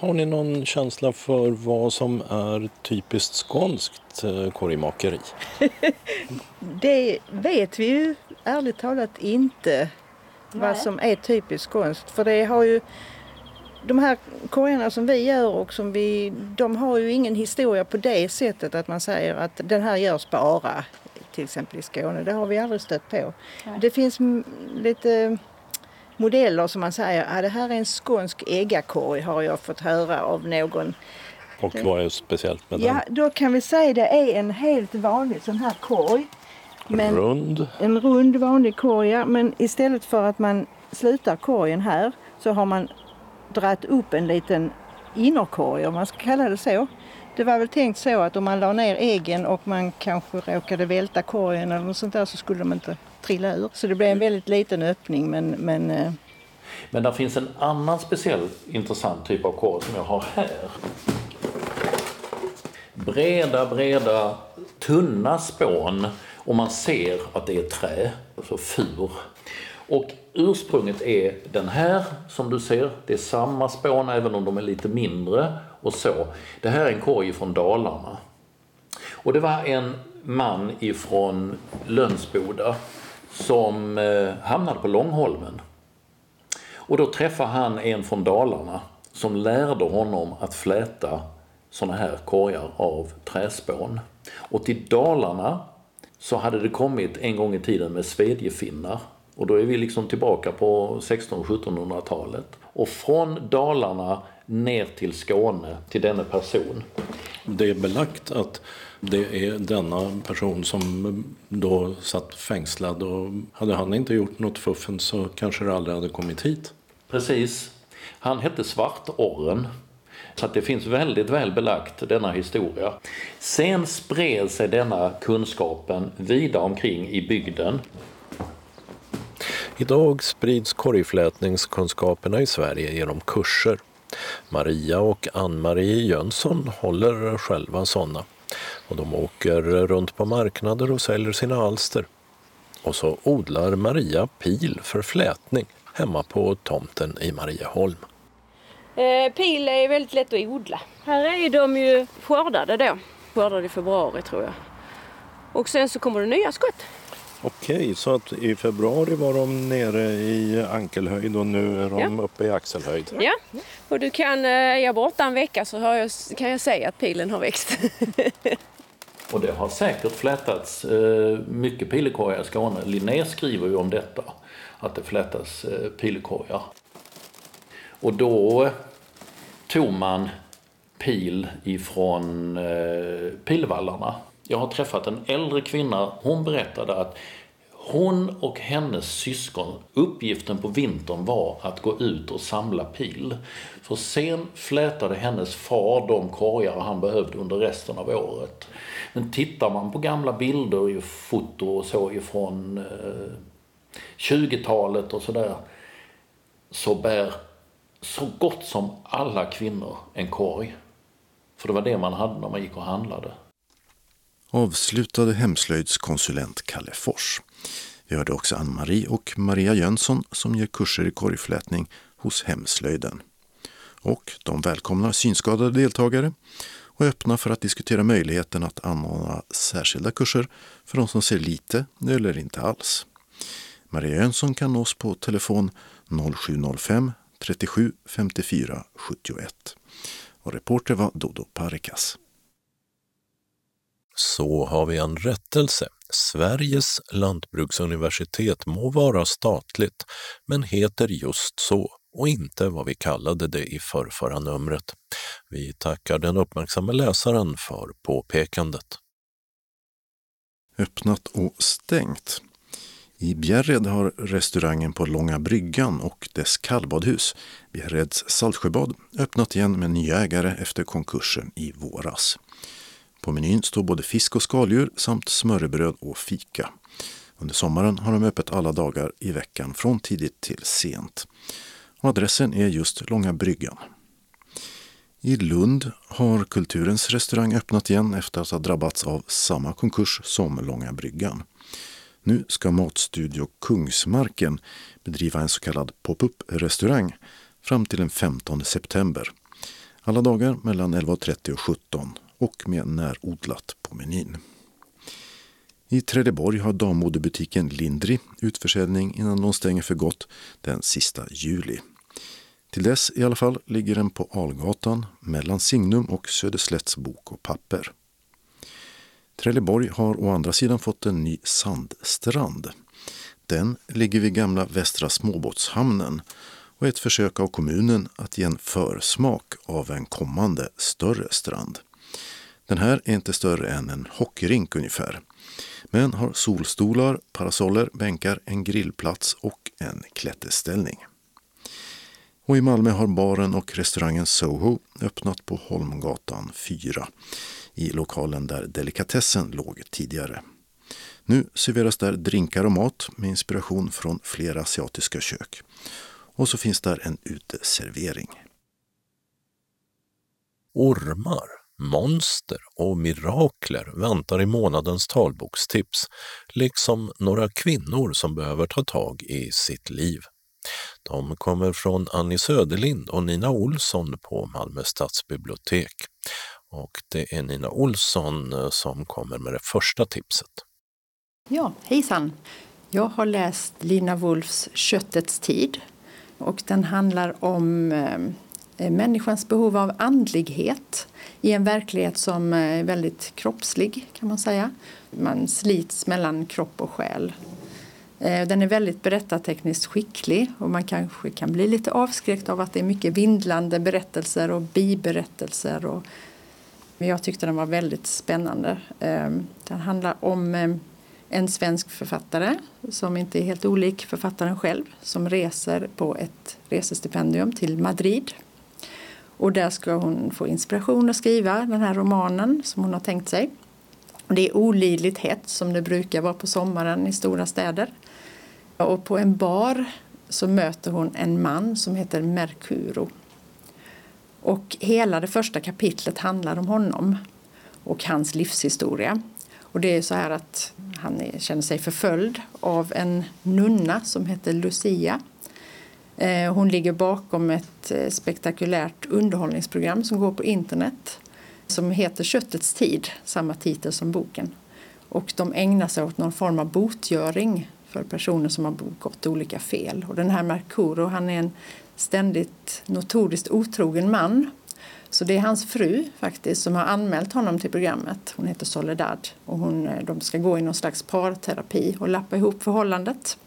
Har ni någon känsla för vad som är typiskt skånskt eh, korgmakeri? [LAUGHS] det vet vi ju ärligt talat inte Nej. vad som är typiskt skånskt. För det har ju de här korgarna som vi gör och som vi, de har ju ingen historia på det sättet att man säger att den här görs bara till exempel i Skåne. Det har vi aldrig stött på. Nej. Det finns lite modeller som man säger ah, det här är en skånsk äggakorg har jag fått höra av någon. Och vad är speciellt med den? Ja, då kan vi säga det är en helt vanlig sån här korg. Men rund? En rund vanlig korg, ja. Men istället för att man slutar korgen här så har man dratt upp en liten innerkorg om man ska kalla det så. Det var väl tänkt så att om man la ner äggen och man kanske råkade välta korgen eller något sånt där så skulle de inte trilla ur. Så det blev en väldigt liten öppning men... Men, eh. men det finns en annan speciell intressant typ av korg som jag har här. Breda, breda, tunna spån och man ser att det är trä, alltså fur. Och ursprunget är den här som du ser. Det är samma spån även om de är lite mindre och så. Det här är en korg från Dalarna. Och det var en man ifrån Lönsboda som eh, hamnade på Långholmen. Och då träffade han en från Dalarna som lärde honom att fläta sådana här korgar av träspån. Och till Dalarna så hade det kommit en gång i tiden med svedjefinnar. Och då är vi liksom tillbaka på 1600-1700-talet. Och från Dalarna ner till Skåne, till denna person. Det är belagt att det är denna person som då satt fängslad och hade han inte gjort något fuffen så kanske det aldrig hade kommit hit. Precis. Han hette Svartorren. Så att det finns väldigt väl belagt denna historia. Sen spred sig denna kunskapen vidare omkring i bygden. Idag sprids korgflätningskunskaperna i Sverige genom kurser. Maria och Ann-Marie Jönsson håller själva sådana. Och de åker runt på marknader och säljer sina alster. Och så odlar Maria pil för flätning hemma på tomten i Marieholm. Eh, pil är väldigt lätt att odla. Här är de ju skördade då. Skördade i februari tror jag. Och sen så kommer det nya skott. Okej, så att i februari var de nere i ankelhöjd och nu är de ja. uppe i axelhöjd? Ja, och du kan, eh, är jag borta en vecka så jag, kan jag säga att pilen har växt. [LAUGHS] och det har säkert flätats eh, mycket pilkorgar i Skåne. Linné skriver ju om detta, att det flätas eh, pilkorgar. Och då tog man pil ifrån pilvallarna jag har träffat en äldre kvinna. Hon berättade att hon och hennes syskon, uppgiften på vintern var att gå ut och samla pil. För sen flätade hennes far de korgar han behövde under resten av året. Men tittar man på gamla bilder i foto och så ifrån eh, 20-talet och sådär så bär så gott som alla kvinnor en korg. För det var det man hade när man gick och handlade avslutade hemslöjdskonsulent Kalle Fors. Vi hörde också Ann-Marie och Maria Jönsson som ger kurser i korgflätning hos Hemslöjden. Och de välkomnar synskadade deltagare och är öppna för att diskutera möjligheten att anordna särskilda kurser för de som ser lite eller inte alls. Maria Jönsson kan nås på telefon 0705 37 54 71. Och reporter var Dodo Parikas. Så har vi en rättelse. Sveriges lantbruksuniversitet må vara statligt, men heter just så och inte vad vi kallade det i förrförra numret. Vi tackar den uppmärksamma läsaren för påpekandet. Öppnat och stängt. I Bjärred har restaurangen på Långa bryggan och dess kallbadhus, Bjärreds Saltsjöbad, öppnat igen med nya ägare efter konkursen i våras. På menyn står både fisk och skaldjur samt smörrebröd och fika. Under sommaren har de öppet alla dagar i veckan från tidigt till sent. Och adressen är just Långa bryggan. I Lund har Kulturens restaurang öppnat igen efter att ha drabbats av samma konkurs som Långa bryggan. Nu ska Matstudio Kungsmarken bedriva en så kallad pop-up restaurang fram till den 15 september. Alla dagar mellan 11.30 och 17 och med närodlat på menyn. I Trelleborg har dammodebutiken Lindri utförsäljning innan de stänger för gott den sista juli. Till dess i alla fall ligger den på Algatan mellan Signum och Söderslätts bok och papper. Trelleborg har å andra sidan fått en ny sandstrand. Den ligger vid gamla Västra småbåtshamnen och är ett försök av kommunen att ge en försmak av en kommande större strand. Den här är inte större än en hockeyrink ungefär, men har solstolar, parasoller, bänkar, en grillplats och en klätterställning. Och i Malmö har baren och restaurangen Soho öppnat på Holmgatan 4 i lokalen där delikatessen låg tidigare. Nu serveras där drinkar och mat med inspiration från flera asiatiska kök. Och så finns där en uteservering. Ormar, monster och mirakler väntar i månadens talbokstips, liksom några kvinnor som behöver ta tag i sitt liv. De kommer från Annie Söderlind och Nina Olsson på Malmö stadsbibliotek. Och det är Nina Olsson eh, som kommer med det första tipset. Ja, hejsan! Jag har läst Lina Wolfs Köttets tid och den handlar om eh, Eh, människans behov av andlighet i en verklighet som eh, är väldigt kroppslig kan man säga. Man slits mellan kropp och själ. Eh, den är väldigt berättartekniskt skicklig och man kanske kan bli lite avskräckt av att det är mycket vindlande berättelser och biberättelser och jag tyckte den var väldigt spännande. Den handlar om en svensk författare som inte är helt olik författaren själv som reser på ett resestipendium till Madrid. Och där ska hon få inspiration att skriva den här romanen som hon har tänkt sig. det är olidligt hett som det brukar vara på sommaren i stora städer. Och på en bar så möter hon en man som heter Mercuro och hela det första kapitlet handlar om honom och hans livshistoria. Och det är så här att han känner sig förföljd av en nunna som heter Lucia. Eh, hon ligger bakom ett eh, spektakulärt underhållningsprogram som går på internet som heter Köttets tid, samma titel som boken. Och de ägnar sig åt någon form av botgöring för personer som har begått olika fel. Och den här Mercuro, han är en ständigt notoriskt otrogen man. Så det är hans fru faktiskt som har anmält honom till programmet. Hon heter Soledad och hon, eh, de ska gå i någon slags parterapi och lappa ihop förhållandet.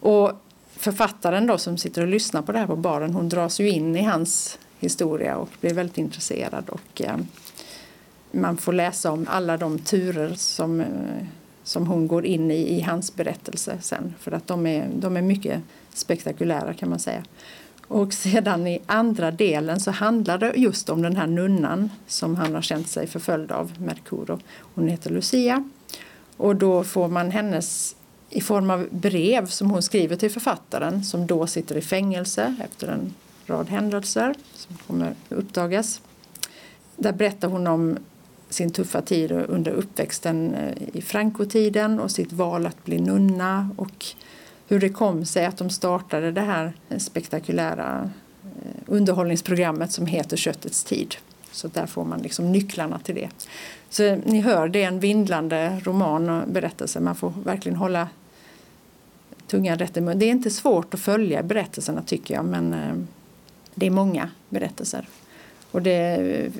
Och författaren då som sitter och lyssnar på det här på baren hon dras ju in i hans historia och blir väldigt intresserad. Och, eh, man får läsa om alla de turer som, eh, som hon går in i i hans berättelse sen. För att de är, de är mycket spektakulära kan man säga. Och sedan i andra delen så handlar det just om den här nunnan som han har känt sig förföljd av, Mercuro. Hon heter Lucia. Och då får man hennes i form av brev som hon skriver till författaren som då sitter i fängelse efter en rad händelser som kommer uppdagas. Där berättar hon om sin tuffa tid under uppväxten eh, i Frankotiden och sitt val att bli nunna och hur det kom sig att de startade det här spektakulära eh, underhållningsprogrammet som heter Köttets tid. Så där får man liksom nycklarna till det. Så ni hör, det är en vindlande roman och berättelse. Man får verkligen hålla tungan rätt i mun. Det är inte svårt att följa berättelserna tycker jag, men eh, det är många berättelser. Och det är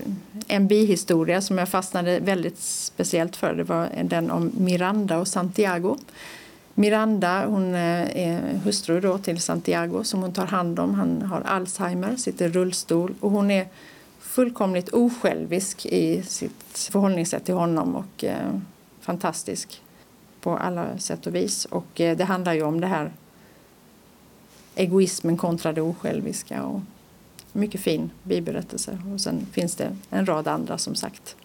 en bihistoria som jag fastnade väldigt speciellt för. Det var den om Miranda och Santiago. Miranda hon eh, är hustru då till Santiago som hon tar hand om. Han har Alzheimer, sitter i rullstol och hon är fullkomligt osjälvisk i sitt förhållningssätt till honom och eh, fantastisk på alla sätt och vis. Och eh, det handlar ju om det här egoismen kontra det osjälviska. Och mycket fin biberättelse. Och sen finns det en rad andra som sagt.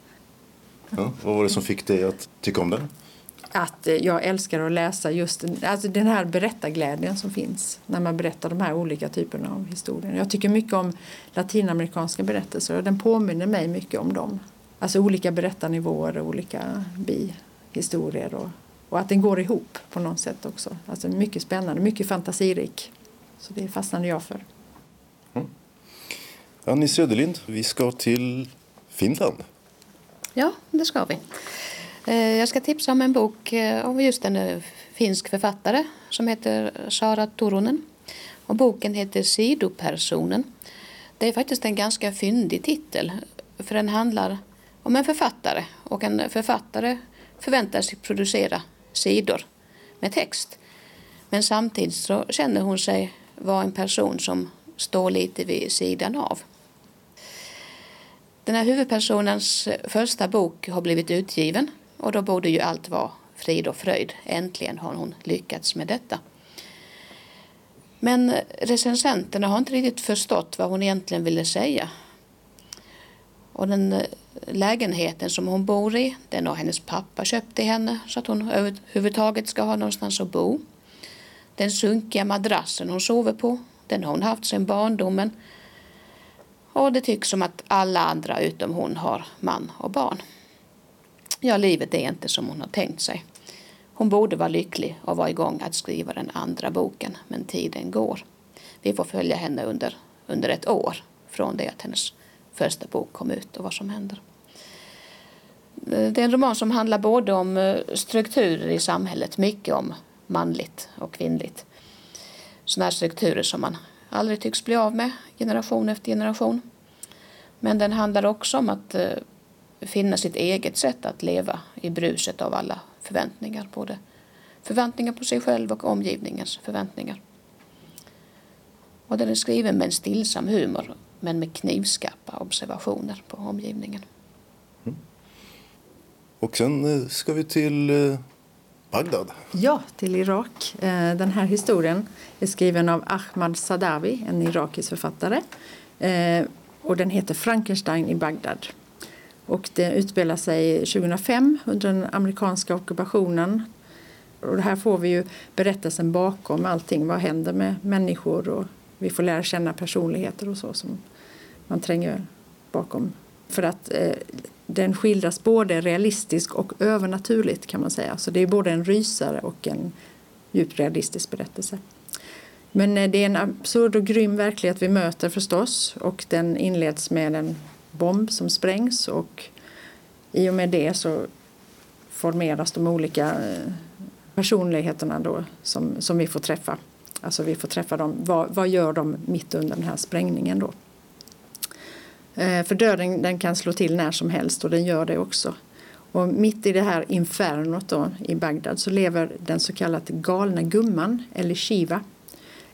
Ja, vad var det som fick dig att tycka om den? Att eh, jag älskar att läsa just den, alltså den här berättarglädjen som finns när man berättar de här olika typerna av historier. Jag tycker mycket om latinamerikanska berättelser och den påminner mig mycket om dem. Alltså olika berättarnivåer och olika bihistorier och och att den går ihop på något sätt också. Alltså mycket spännande, mycket fantasirik. Så det fastnade jag för. Mm. Annie Söderlind, vi ska till Finland. Ja, det ska vi. Eh, jag ska tipsa om en bok eh, av just en eh, finsk författare som heter Sara Turunen. Och boken heter Sidopersonen. Det är faktiskt en ganska fyndig titel för den handlar om en författare och en författare förväntar sig producera sidor med text. Men samtidigt så känner hon sig vara en person som står lite vid sidan av. Den här huvudpersonens första bok har blivit utgiven och då borde ju allt vara frid och fröjd. Äntligen har hon lyckats med detta. Men recensenterna har inte riktigt förstått vad hon egentligen ville säga. Och den eh, lägenheten som hon bor i, den har hennes pappa köpt till henne så att hon överhuvudtaget ska ha någonstans att bo. Den sunkiga madrassen hon sover på, den har hon haft sedan barndomen. Och det tycks som att alla andra utom hon har man och barn. Ja, livet är inte som hon har tänkt sig. Hon borde vara lycklig och vara igång att skriva den andra boken, men tiden går. Vi får följa henne under, under ett år från det att hennes första bok kom ut och vad som händer. Det är en roman som handlar både om eh, strukturer i samhället, mycket om manligt och kvinnligt. Sådana strukturer som man aldrig tycks bli av med generation efter generation. Men den handlar också om att eh, finna sitt eget sätt att leva i bruset av alla förväntningar. Både förväntningar på sig själv och omgivningens förväntningar. Och den är skriven med en stillsam humor men med knivskarpa observationer på omgivningen. Mm. Och sen eh, ska vi till eh, Bagdad. Ja, till Irak. Eh, den här historien är skriven av Ahmad Sadawi, en irakisk författare. Och den heter Frankenstein i Bagdad. Och det utspelar sig 2005 under den amerikanska ockupationen. Och här får vi ju berättelsen bakom allting. Vad händer med människor? Och vi får lära känna personligheter och så som man tränger bakom. För att eh, den skildras både realistiskt och övernaturligt kan man säga. Så det är både en rysare och en djupt realistisk berättelse. Men eh, det är en absurd och grym verklighet vi möter förstås och den inleds med en bomb som sprängs och i och med det så formeras de olika eh, personligheterna då som, som vi får träffa. Alltså vi får träffa dem. Vad, vad gör de mitt under den här sprängningen då? Eh, för döden den kan slå till när som helst och den gör det också. Och mitt i det här infernot då, i Bagdad så lever den så kallade galna gumman, eller Shiva.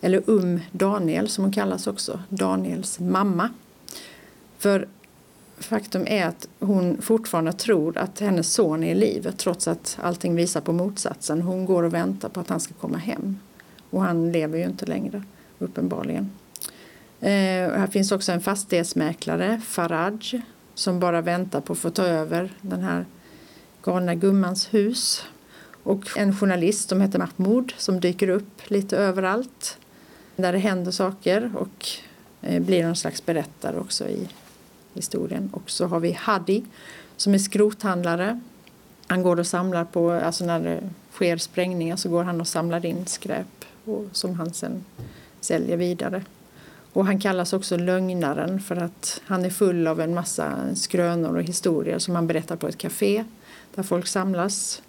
Eller Um Daniel som hon kallas också, Daniels mamma. För faktum är att hon fortfarande tror att hennes son är i livet trots att allting visar på motsatsen. Hon går och väntar på att han ska komma hem. Och han lever ju inte längre, uppenbarligen. Eh, här finns också en fastighetsmäklare, Faraj, som bara väntar på att få ta över den här galna gummans hus. Och en journalist som heter Mahmoud som dyker upp lite överallt där det händer saker och eh, blir någon slags berättare också i historien. Och så har vi Hadi som är skrothandlare. Han går och samlar på, alltså när det sker sprängningar så går han och samlar in skräp och som han sen säljer vidare. Och han kallas också lögnaren för att han är full av en massa skrönor och historier som han berättar på ett café där folk samlas.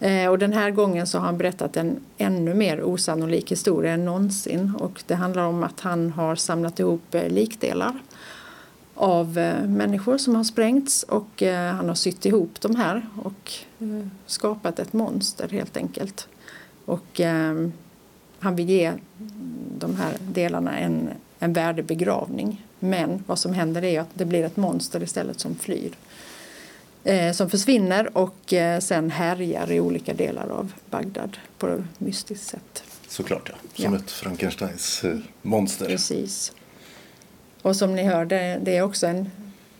Eh, och den här gången så har han berättat en ännu mer osannolik historia än någonsin. Och det handlar om att han har samlat ihop eh, likdelar av eh, människor som har sprängts och eh, han har sytt ihop de här och eh, skapat ett monster helt enkelt. Och eh, han vill ge de här delarna en, en värdig begravning. Men vad som händer är att det blir ett monster istället som flyr. Som försvinner och sen härjar i olika delar av Bagdad på ett mystiskt sätt. Såklart ja, som Ja. ett Frankensteins monster. Precis. Och som ni hör, det, det är också en,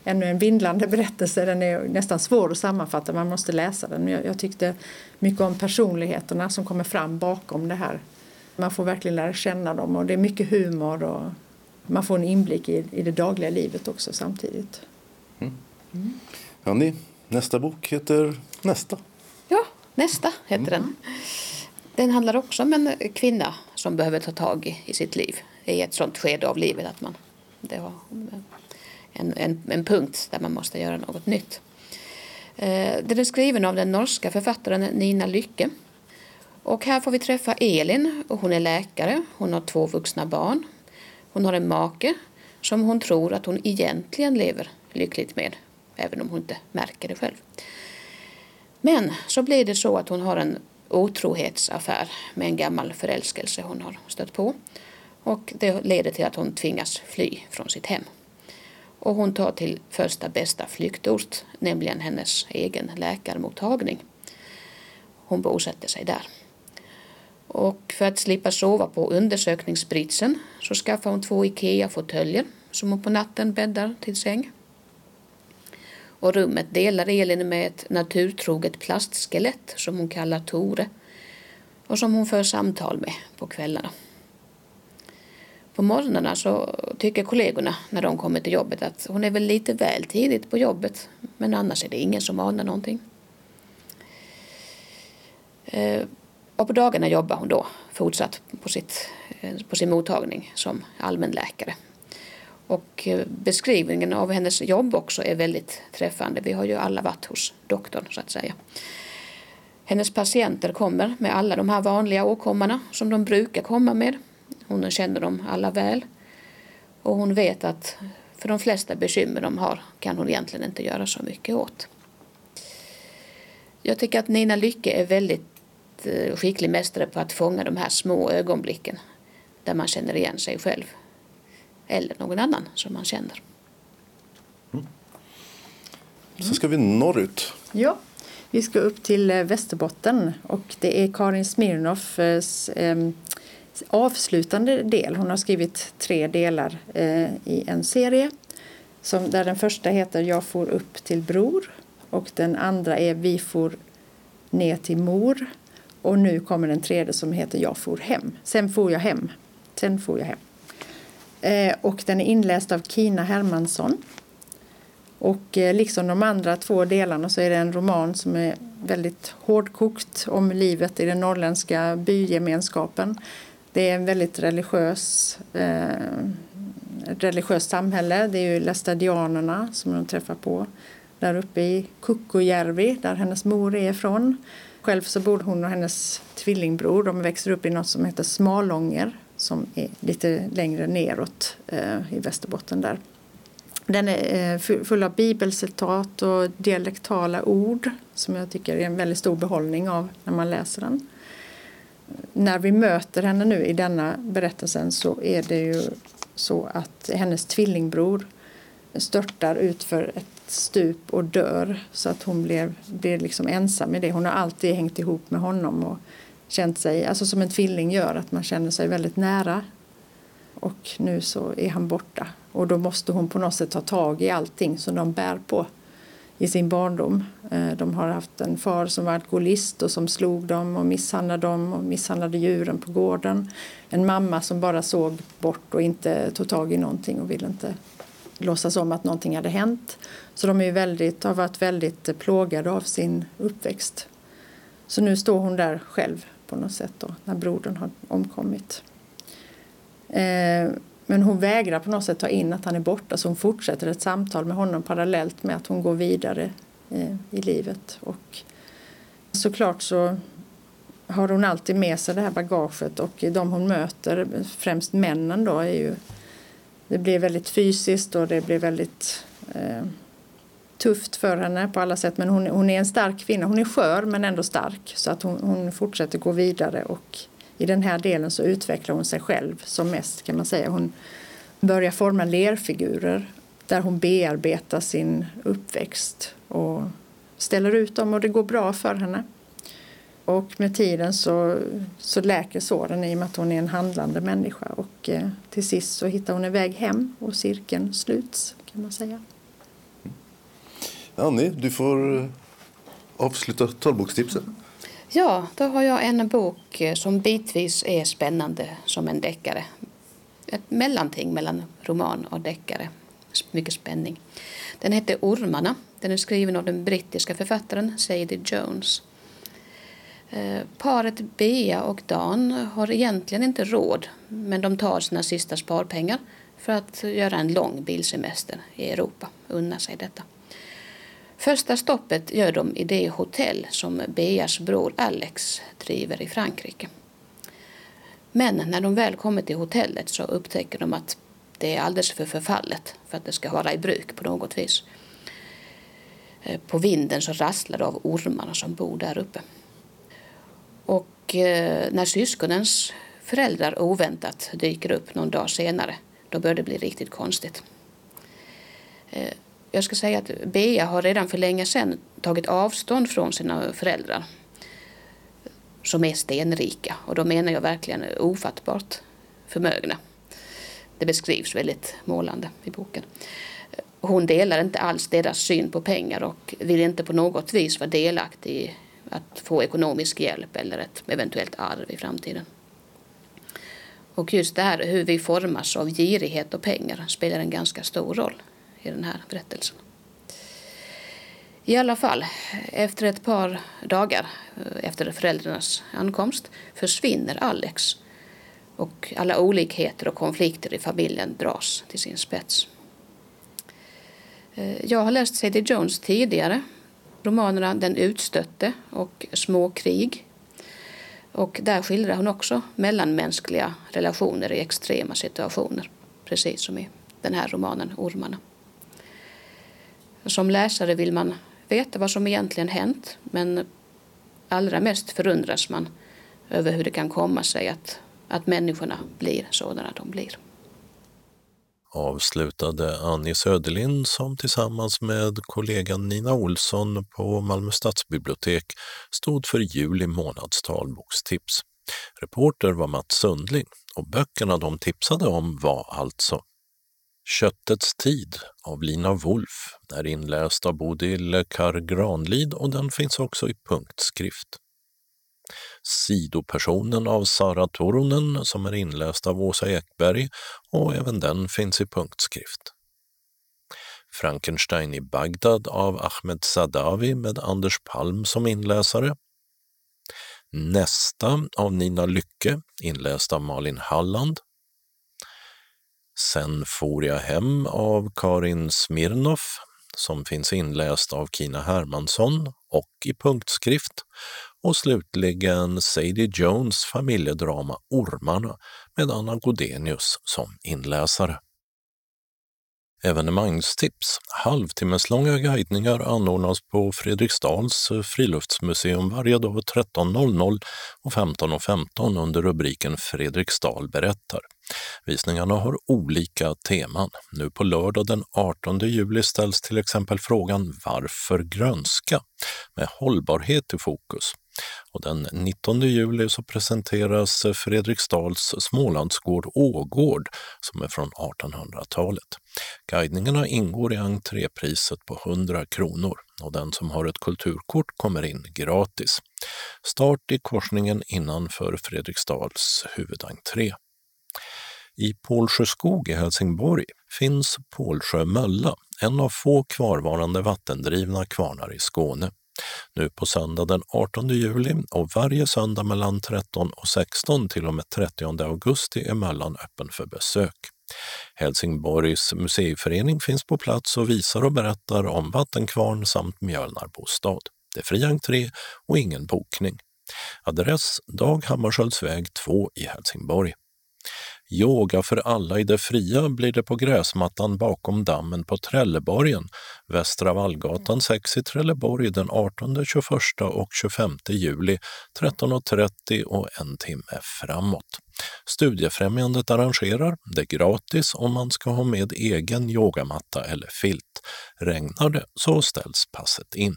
ännu en vindlande berättelse. Den är nästan svår att sammanfatta, man måste läsa den. Jag, jag tyckte mycket om personligheterna som kommer fram bakom det här. Man får verkligen lära känna dem och det är mycket humor och man får en inblick i, i det dagliga livet också samtidigt. Hörrni, nästa bok heter Nästa. Ja, nästa heter den. Den handlar också om en kvinna som behöver ta tag i, i sitt liv. I ett sånt skede av livet att man det var en, en, en punkt där man måste göra något nytt. Eh, den är skriven av den norska författaren Nina Lycke. Och här får vi träffa Elin och hon är läkare. Hon har två vuxna barn. Hon har en make som hon tror att hon egentligen lever lyckligt med. Även om hon inte märker det själv. Men så blir det så att hon har en otrohetsaffär med en gammal förälskelse hon har stött på. Och det leder till att hon tvingas fly från sitt hem. Och hon tar till första bästa flyktort, nämligen hennes egen läkarmottagning. Hon bosätter sig där. Och för att slippa sova på undersökningsbritsen så skaffar hon två IKEA-fåtöljer som hon på natten bäddar till säng. Och rummet delar Elin med ett naturtroget plastskelett som hon kallar Tore och som hon för samtal med på kvällarna. På morgnarna så tycker kollegorna när de kommer till jobbet att hon är väl lite väl tidigt på jobbet men annars är det ingen som anar någonting. Eh, och på dagarna jobbar hon då fortsatt på, sitt, eh, på sin mottagning som allmänläkare. Och eh, beskrivningen av hennes jobb också är väldigt träffande. Vi har ju alla varit hos doktorn så att säga. Hennes patienter kommer med alla de här vanliga åkommorna som de brukar komma med. Hon känner dem alla väl. Och hon vet att för de flesta bekymmer de har kan hon egentligen inte göra så mycket åt. Jag tycker att Nina Lycke är väldigt eh, skicklig mästare på att fånga de här små ögonblicken där man känner igen sig själv eller någon annan som man känner. Så ska vi norrut. Ja, vi ska upp till eh, Västerbotten och det är Karin Smirnoffs eh, avslutande del. Hon har skrivit tre delar eh, i en serie. Som, där den första heter Jag får upp till bror och den andra är Vi får ner till mor. Och nu kommer den tredje som heter Jag får hem. Sen får jag hem. Sen får jag hem. Eh, och den är inläst av Kina Hermansson. Och eh, liksom de andra två delarna så är det en roman som är väldigt hårdkokt om livet i den norrländska bygemenskapen. Det är en väldigt religiös, eh, religiöst samhälle. Det är ju lästadianerna som de träffar på där uppe i Kukkojärvi där hennes mor är ifrån. Själv så bor hon och hennes tvillingbror. De växer upp i något som heter Smalånger som är lite längre neråt eh, i Västerbotten där. Den är eh, full av bibelcitat och dialektala ord som jag tycker är en väldigt stor behållning av när man läser den. När vi möter henne nu i denna berättelsen så är det ju så att hennes tvillingbror störtar ut för ett stup och dör så att hon blir, blev liksom ensam i det. Hon har alltid hängt ihop med honom och känt sig, alltså som en tvilling gör, att man känner sig väldigt nära. Och nu så är han borta och då måste hon på något sätt ta tag i allting som de bär på i sin barndom. Eh, de har haft en far som var alkoholist och som slog dem och misshandlade dem och misshandlade djuren på gården. En mamma som bara såg bort och inte tog tag i någonting och ville inte låtsas om att någonting hade hänt. Så de är ju väldigt, har varit väldigt plågade av sin uppväxt. Så nu står hon där själv på något sätt då, när brodern har omkommit. Eh, men hon vägrar på något sätt ta in att han är borta så hon fortsätter ett samtal med honom parallellt med att hon går vidare eh, i livet. Och såklart så har hon alltid med sig det här bagaget och de hon möter, främst männen då, är ju det blir väldigt fysiskt och det blir väldigt eh, tufft för henne på alla sätt. Men hon, hon, är en stark kvinna. Hon är skör men ändå stark. Så att hon, hon fortsätter gå vidare och i den här delen så utvecklar hon sig själv som mest kan man säga. Hon börjar forma lerfigurer där hon bearbetar sin uppväxt och ställer ut dem och det går bra för henne. Och med tiden så, så läker såren i och med att hon är en handlande människa. Och eh, till sist så hittar hon en väg hem och cirkeln sluts kan man säga. Annie, du får avsluta talbokstipsen. Ja, då har jag en bok eh, som bitvis är spännande som en deckare. Ett mellanting mellan roman och deckare. Mycket spänning. Den heter Ormarna. Den är skriven av den brittiska författaren Sadie Jones. Eh, paret Bea och Dan har egentligen inte råd men de tar sina sista sparpengar för att göra en lång bilsemester i Europa. Unna sig detta. Första stoppet gör de i det hotell som Beas bror Alex driver i Frankrike. Men när de väl kommer till hotellet så upptäcker de att det är alldeles för förfallet för att det ska vara i bruk på något vis. Eh, på vinden så rasslar det av ormarna som bor där uppe. Och eh, när syskonens föräldrar oväntat dyker upp någon dag senare då börjar det bli riktigt konstigt. Eh, jag ska säga att Bea har redan för länge sedan tagit avstånd från sina föräldrar som är stenrika och då menar jag verkligen ofattbart förmögna. Det beskrivs väldigt målande i boken. Hon delar inte alls deras syn på pengar och vill inte på något vis vara delaktig i att få ekonomisk hjälp eller ett eventuellt arv i framtiden. Och just det här hur vi formas av girighet och pengar spelar en ganska stor roll i den här berättelsen. I alla fall, efter ett par dagar eh, efter föräldrarnas ankomst försvinner Alex och alla olikheter och konflikter i familjen dras till sin spets. Eh, jag har läst Sadie Jones tidigare, romanerna Den utstötte och Små krig. Och där skildrar hon också mellanmänskliga relationer i extrema situationer, precis som i den här romanen Ormarna. Som läsare vill man veta vad som egentligen hänt men allra mest förundras man över hur det kan komma sig att, att människorna blir sådana de blir. Avslutade Annie Söderlind som tillsammans med kollegan Nina Olsson på Malmö stadsbibliotek stod för juli månads talbokstips. Reporter var Mats Sundling och böckerna de tipsade om var alltså Köttets tid av Lina Wolf är inläst av Bodil Kar Granlid och den finns också i punktskrift. Sidopersonen av Sara Toronen som är inläst av Åsa Ekberg och även den finns i punktskrift. Frankenstein i Bagdad av Ahmed Sadawi med Anders Palm som inläsare. Nästa av Nina Lycke, inläst av Malin Halland. Sen for jag hem av Karin Smirnoff som finns inläst av Kina Hermansson och i punktskrift. Och slutligen Sadie Jones familjedrama Ormarna med Anna Godenius som inläsare. Evenemangstips. Halvtimmeslånga guidningar anordnas på Fredriksdals friluftsmuseum varje dag 13.00 och 15.15 .15 under rubriken Fredriksdal berättar. Visningarna har olika teman. Nu på lördag den 18 juli ställs till exempel frågan Varför grönska? med hållbarhet i fokus. Och den 19 juli så presenteras Fredriksdals Smålandsgård Ågård som är från 1800-talet. Guidningarna ingår i entrépriset på 100 kronor och den som har ett kulturkort kommer in gratis. Start i korsningen innanför Fredriksdals huvudentré. I Pålsjöskog i Helsingborg finns Pålsjö mölla, en av få kvarvarande vattendrivna kvarnar i Skåne. Nu på söndag den 18 juli och varje söndag mellan 13 och 16 till och med 30 augusti är Möllan öppen för besök. Helsingborgs museiförening finns på plats och visar och berättar om Vattenkvarn samt Mjölnarbostad. Det är fri entré och ingen bokning. Adress Dag Hammarskjöldsväg 2 i Helsingborg. Yoga för alla i det fria blir det på gräsmattan bakom dammen på Trelleborgen, Västra Vallgatan 6 i Trelleborg den 18, 21 och 25 juli 13.30 och en timme framåt. Studiefrämjandet arrangerar, det är gratis om man ska ha med egen yogamatta eller filt. Regnar det så ställs passet in.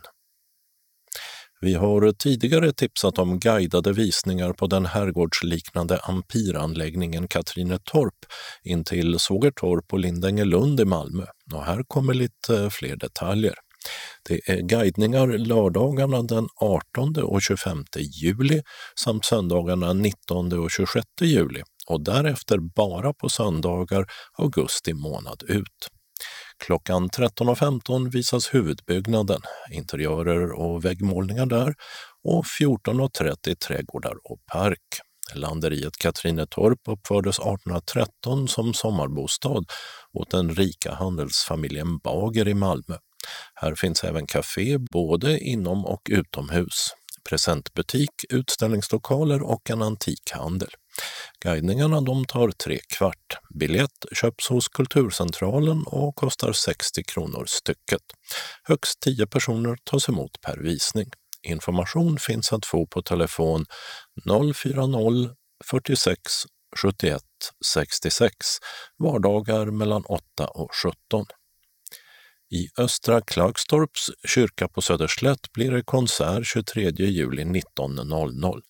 Vi har tidigare tipsat om guidade visningar på den herrgårdsliknande ampiranläggningen Katrinetorp intill Sågertorp och Lindängelund i Malmö. Och här kommer lite eh, fler detaljer. Det är guidningar lördagarna den 18 och 25 juli samt söndagarna 19 och 26 juli och därefter bara på söndagar augusti månad ut. Klockan 13.15 visas huvudbyggnaden, interiörer och väggmålningar där och 14.30 trädgårdar och park. Landeriet Katrinetorp uppfördes 1813 som sommarbostad åt den rika handelsfamiljen Bager i Malmö. Här finns även café både inom och utomhus, presentbutik, utställningslokaler och en antikhandel. Guidningarna de tar tre kvart. Biljett köps hos Kulturcentralen och kostar 60 kronor stycket. Högst 10 personer tas emot per visning. Information finns att få på telefon 040 46 71 66 vardagar mellan 8 och 17. I Östra Klagstorps kyrka på Söderslätt blir det konsert 23 juli 19.00.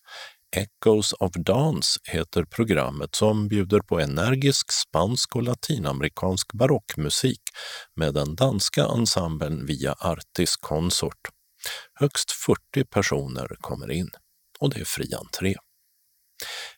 Echoes of Dance heter programmet som bjuder på energisk spansk och latinamerikansk barockmusik med den danska ensemblen via Artis Consort. Högst 40 personer kommer in och det är fri entré.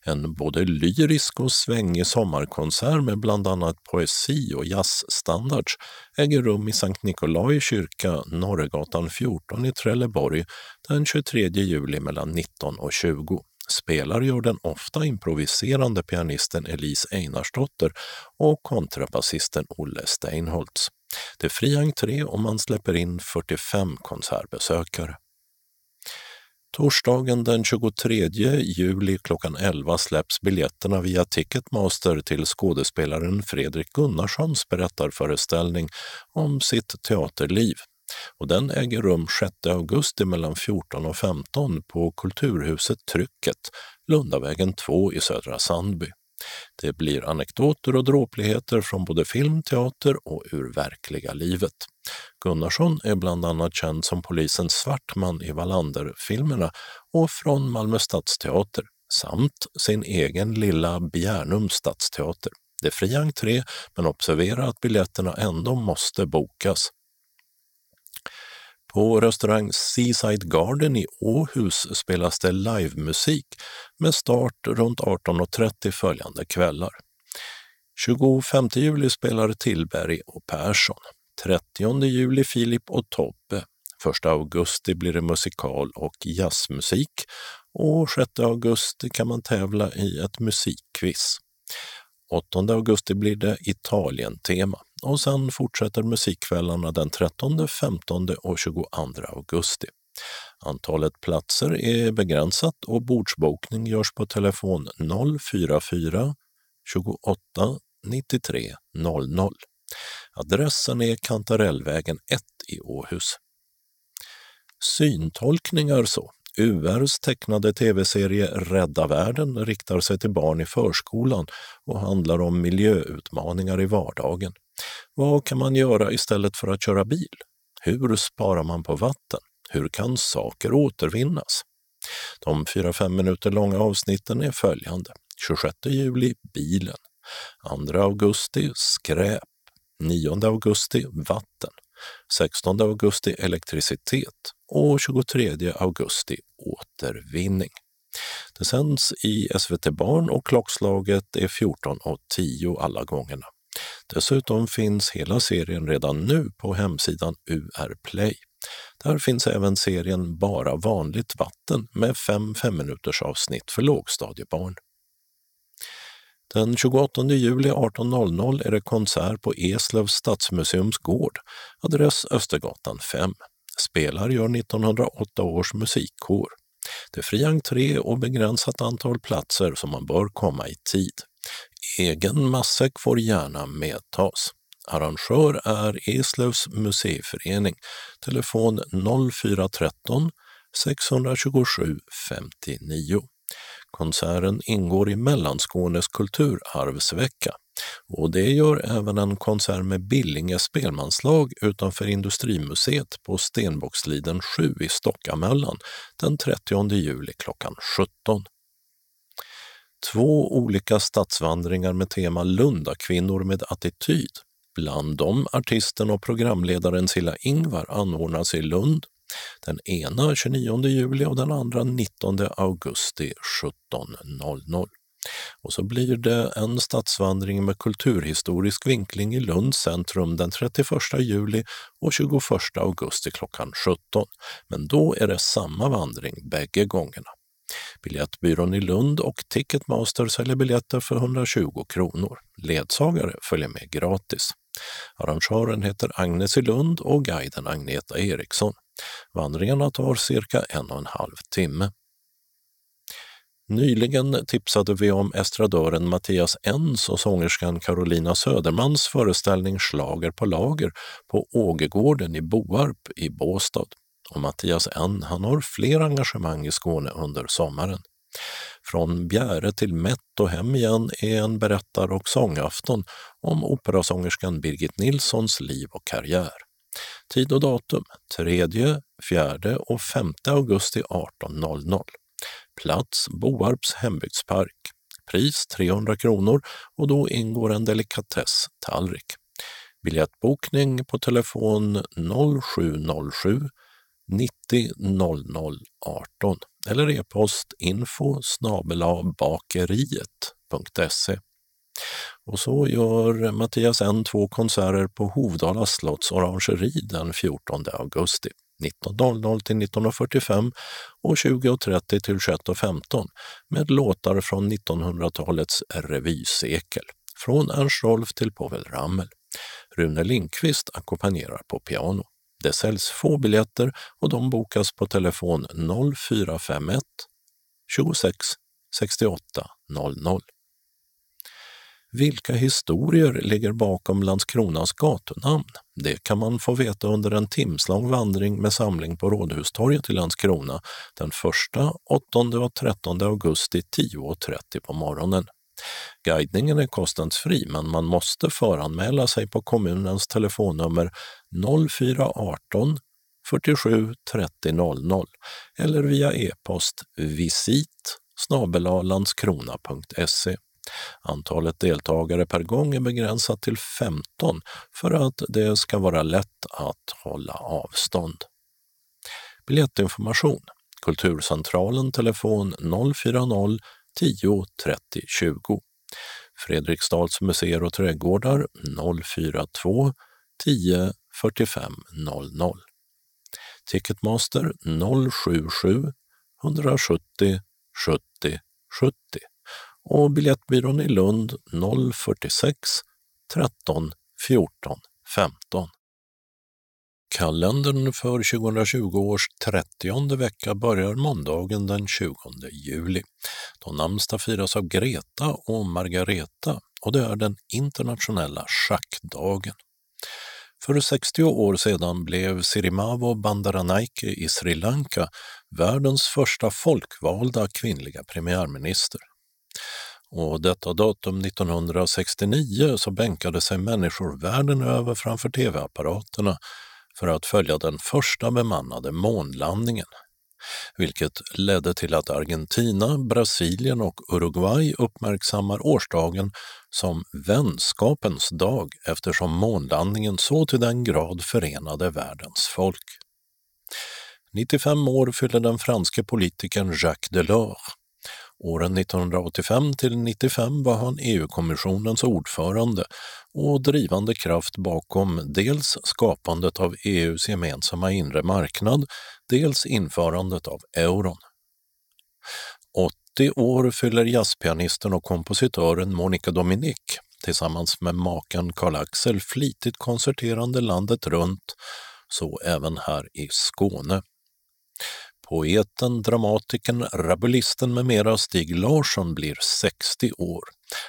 En både lyrisk och svängig sommarkonsert med bland annat poesi och jazzstandards äger rum i Sankt Nikolai kyrka, Norregatan 14 i Trelleborg den 23 juli mellan 19 och 20. Spelar gör den ofta improviserande pianisten Elise Einarsdotter och kontrabasisten Olle Steinholtz. Det är fri entré och man släpper in 45 konsertbesökare. Torsdagen den 23 juli klockan 11 släpps biljetterna via Ticketmaster till skådespelaren Fredrik Gunnarssons berättarföreställning om sitt teaterliv och den äger rum 6 augusti mellan 14 och 15 på Kulturhuset Trycket, Lundavägen 2 i Södra Sandby. Det blir anekdoter och dråpligheter från både film, teater och ur verkliga livet. Gunnarsson är bland annat känd som polisen Svartman i Wallander-filmerna och från Malmö stadsteater samt sin egen lilla Bjärnums stadsteater. Det är fri entré, men observera att biljetterna ändå måste bokas. På restaurang Seaside Garden i Åhus spelas det livemusik med start runt 18.30 följande kvällar. 25 juli spelar Tillberg och Persson. 30 juli Filip och Tobbe. 1 augusti blir det musikal och jazzmusik och 6 augusti kan man tävla i ett musikquiz. 8 augusti blir det Italien-tema och sen fortsätter musikkvällarna den 13, 15 och 22 augusti. Antalet platser är begränsat och bordsbokning görs på telefon 044 28 93 00. Adressen är Kantarellvägen 1 i Åhus. Syntolkningar så. URs tecknade tv-serie Rädda världen riktar sig till barn i förskolan och handlar om miljöutmaningar i vardagen. Vad kan man göra istället för att köra bil? Hur sparar man på vatten? Hur kan saker återvinnas? De 4-5 minuter långa avsnitten är följande. 26 juli bilen. 2 augusti skräp. 9 augusti vatten. 16 augusti elektricitet och 23 augusti återvinning. Det sänds i SVT Barn och klockslaget är 14.10 alla gångerna. Dessutom finns hela serien redan nu på hemsidan UR Play. Där finns även serien Bara vanligt vatten med fem femminuters avsnitt för lågstadiebarn. Den 28 juli 18.00 är det konsert på Eslövs stadsmuseums gård, adress Östergatan 5. Spelar gör 1908 års musikkår. Det är fri entré och begränsat antal platser så man bör komma i tid. Egen matsäck får gärna medtas. Arrangör är Eslövs museiförening. Telefon 0413 627 59. Konserten ingår i Mellanskånes kulturarvsvecka och det gör även en konsert med Billinge spelmanslag utanför Industrimuseet på Stenbocksliden 7 i Stockamöllan den 30 juli klockan 17. Två olika stadsvandringar med tema Lundakvinnor med attityd Bland dem artisten och programledaren Silla Ingvar anordnas i Lund den ena 29 juli och den andra 19 augusti 17.00. Och så blir det en stadsvandring med kulturhistorisk vinkling i Lunds centrum den 31 juli och 21 augusti klockan 17. Men då är det samma vandring bägge gångerna. Biljettbyrån i Lund och Ticketmaster säljer biljetter för 120 kronor. Ledsagare följer med gratis. Arrangören heter Agnes i Lund och guiden Agneta Eriksson. Vandringarna tar cirka en och en halv timme. Nyligen tipsade vi om estradören Mattias Ens och sångerskan Carolina Södermans föreställning Slager på lager på Ågegården i Boarp i Båstad. Och Mattias N han har fler engagemang i Skåne under sommaren. Från Bjäre till Mätt och hem igen är en berättar och sångafton om operasångerskan Birgit Nilssons liv och karriär. Tid och datum 3, 4 och 5 augusti 18.00. Plats Boarps hembygdspark. Pris 300 kronor och då ingår en delikatesstallrik. Biljettbokning på telefon 0707 90 00 18 eller e-post info bakeriet.se. Och så gör Mattias N två konserter på Hovdala slotts orangeri den 14 augusti. 19.00 till 19.45 och 20.30 till 21.15 med låtar från 1900-talets revysekel. Från Ernst Rolf till Povel Ramel. Rune Lindqvist ackompanjerar på piano. Det säljs få biljetter och de bokas på telefon 0451 26 68 00. Vilka historier ligger bakom Landskronas gatunamn? Det kan man få veta under en timslång vandring med samling på Rådhustorget i Landskrona den 1, 8 och 13 augusti 10.30 på morgonen. Guidningen är kostnadsfri men man måste föranmäla sig på kommunens telefonnummer 0418 47 30 00 eller via e-post visit landskrona.se. Antalet deltagare per gång är begränsat till 15 för att det ska vara lätt att hålla avstånd. Biljettinformation Kulturcentralen telefon 040 10 30 20. Fredriksdals museer och trädgårdar 042 10 45 00. Ticketmaster 077 170 70 70 och biljettbyrån i Lund 046 13 14 15. Kalendern för 2020 års 30 vecka börjar måndagen den 20 juli. Då namnsdag firas av Greta och Margareta och det är den internationella schackdagen. För 60 år sedan blev Sirimavo Bandaranaike i Sri Lanka världens första folkvalda kvinnliga premiärminister. Och detta datum 1969 så bänkade sig människor världen över framför tv-apparaterna för att följa den första bemannade månlandningen, vilket ledde till att Argentina, Brasilien och Uruguay uppmärksammar årsdagen som vänskapens dag eftersom månlandningen så till den grad förenade världens folk. 95 år fyller den franske politikern Jacques Delors Åren 1985 till 95 var han EU-kommissionens ordförande och drivande kraft bakom dels skapandet av EUs gemensamma inre marknad, dels införandet av euron. 80 år fyller jazzpianisten och kompositören Monica Dominic tillsammans med maken Karl-Axel flitigt konserterande landet runt, så även här i Skåne. Poeten, dramatikern, rabulisten med mera Stig Larsson blir 60 år.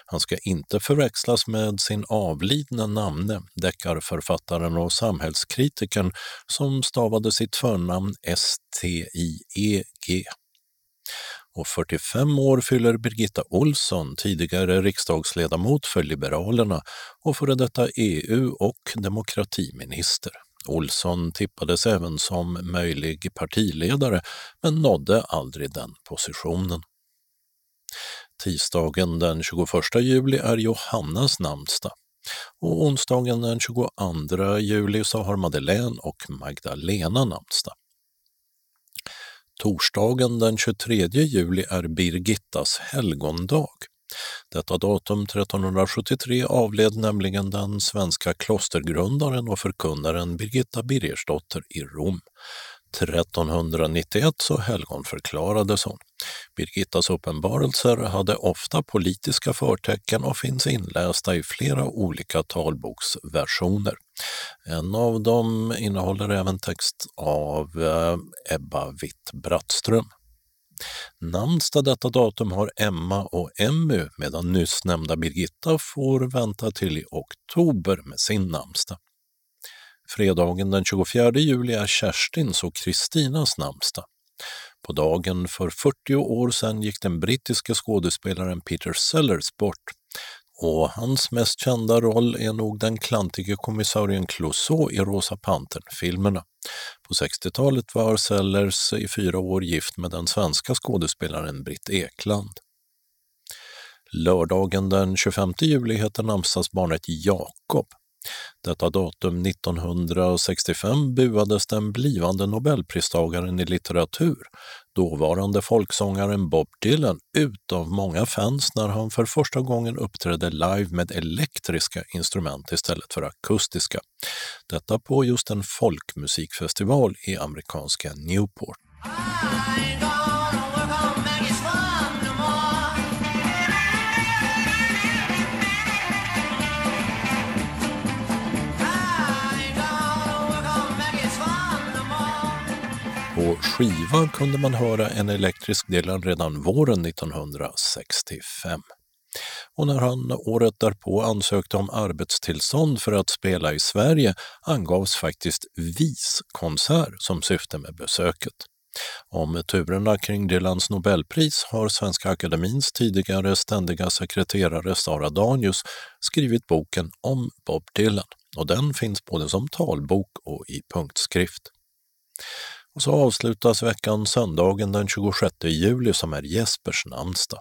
Han ska inte förväxlas med sin avlidne namne, deckarförfattaren och samhällskritikern som stavade sitt förnamn S-T-I-E-G. Och 45 år fyller Birgitta Olsson, tidigare riksdagsledamot för Liberalerna och före detta EU och demokratiminister. Olsson tippades även som möjlig partiledare men nådde aldrig den positionen. Tisdagen den 21 juli är Johannas namnsdag och onsdagen den 22 juli så har Madeleine och Magdalena namnsdag. Torsdagen den 23 juli är Birgittas helgondag. Detta datum 1373 avled nämligen den svenska klostergrundaren och förkunnaren Birgitta Birgersdotter i Rom. 1391 så helgonförklarades hon. Birgittas uppenbarelser hade ofta politiska förtecken och finns inlästa i flera olika talboksversioner. En av dem innehåller även text av eh, Ebba Witt-Brattström. Namnsdag detta datum har Emma och Emmy medan nyss nämnda Birgitta får vänta till i oktober med sin namnsdag. Fredagen den 24 juli är Kerstins och Kristinas namnsdag. På dagen för 40 år sedan gick den brittiske skådespelaren Peter Sellers bort och hans mest kända roll är nog den klantige kommissarien Clouseau i Rosa Pantern-filmerna. På 60-talet var Sellers i fyra år gift med den svenska skådespelaren Britt Ekland. Lördagen den 25 juli heter namnsdagsbarnet Jakob. Detta datum 1965 buades den blivande nobelpristagaren i litteratur, dåvarande folksångaren Bob Dylan, ut av många fans när han för första gången uppträdde live med elektriska instrument istället för akustiska. Detta på just en folkmusikfestival i amerikanska Newport. På skiva kunde man höra en elektrisk Dylan redan våren 1965. Och när han året därpå ansökte om arbetstillstånd för att spela i Sverige angavs faktiskt viskonsert som syfte med besöket. Om turerna kring Dylans Nobelpris har Svenska Akademins tidigare ständiga sekreterare Sara Danius skrivit boken om Bob Dylan och den finns både som talbok och i punktskrift. Och så avslutas veckan söndagen den 26 juli som är Jespers namnsdag.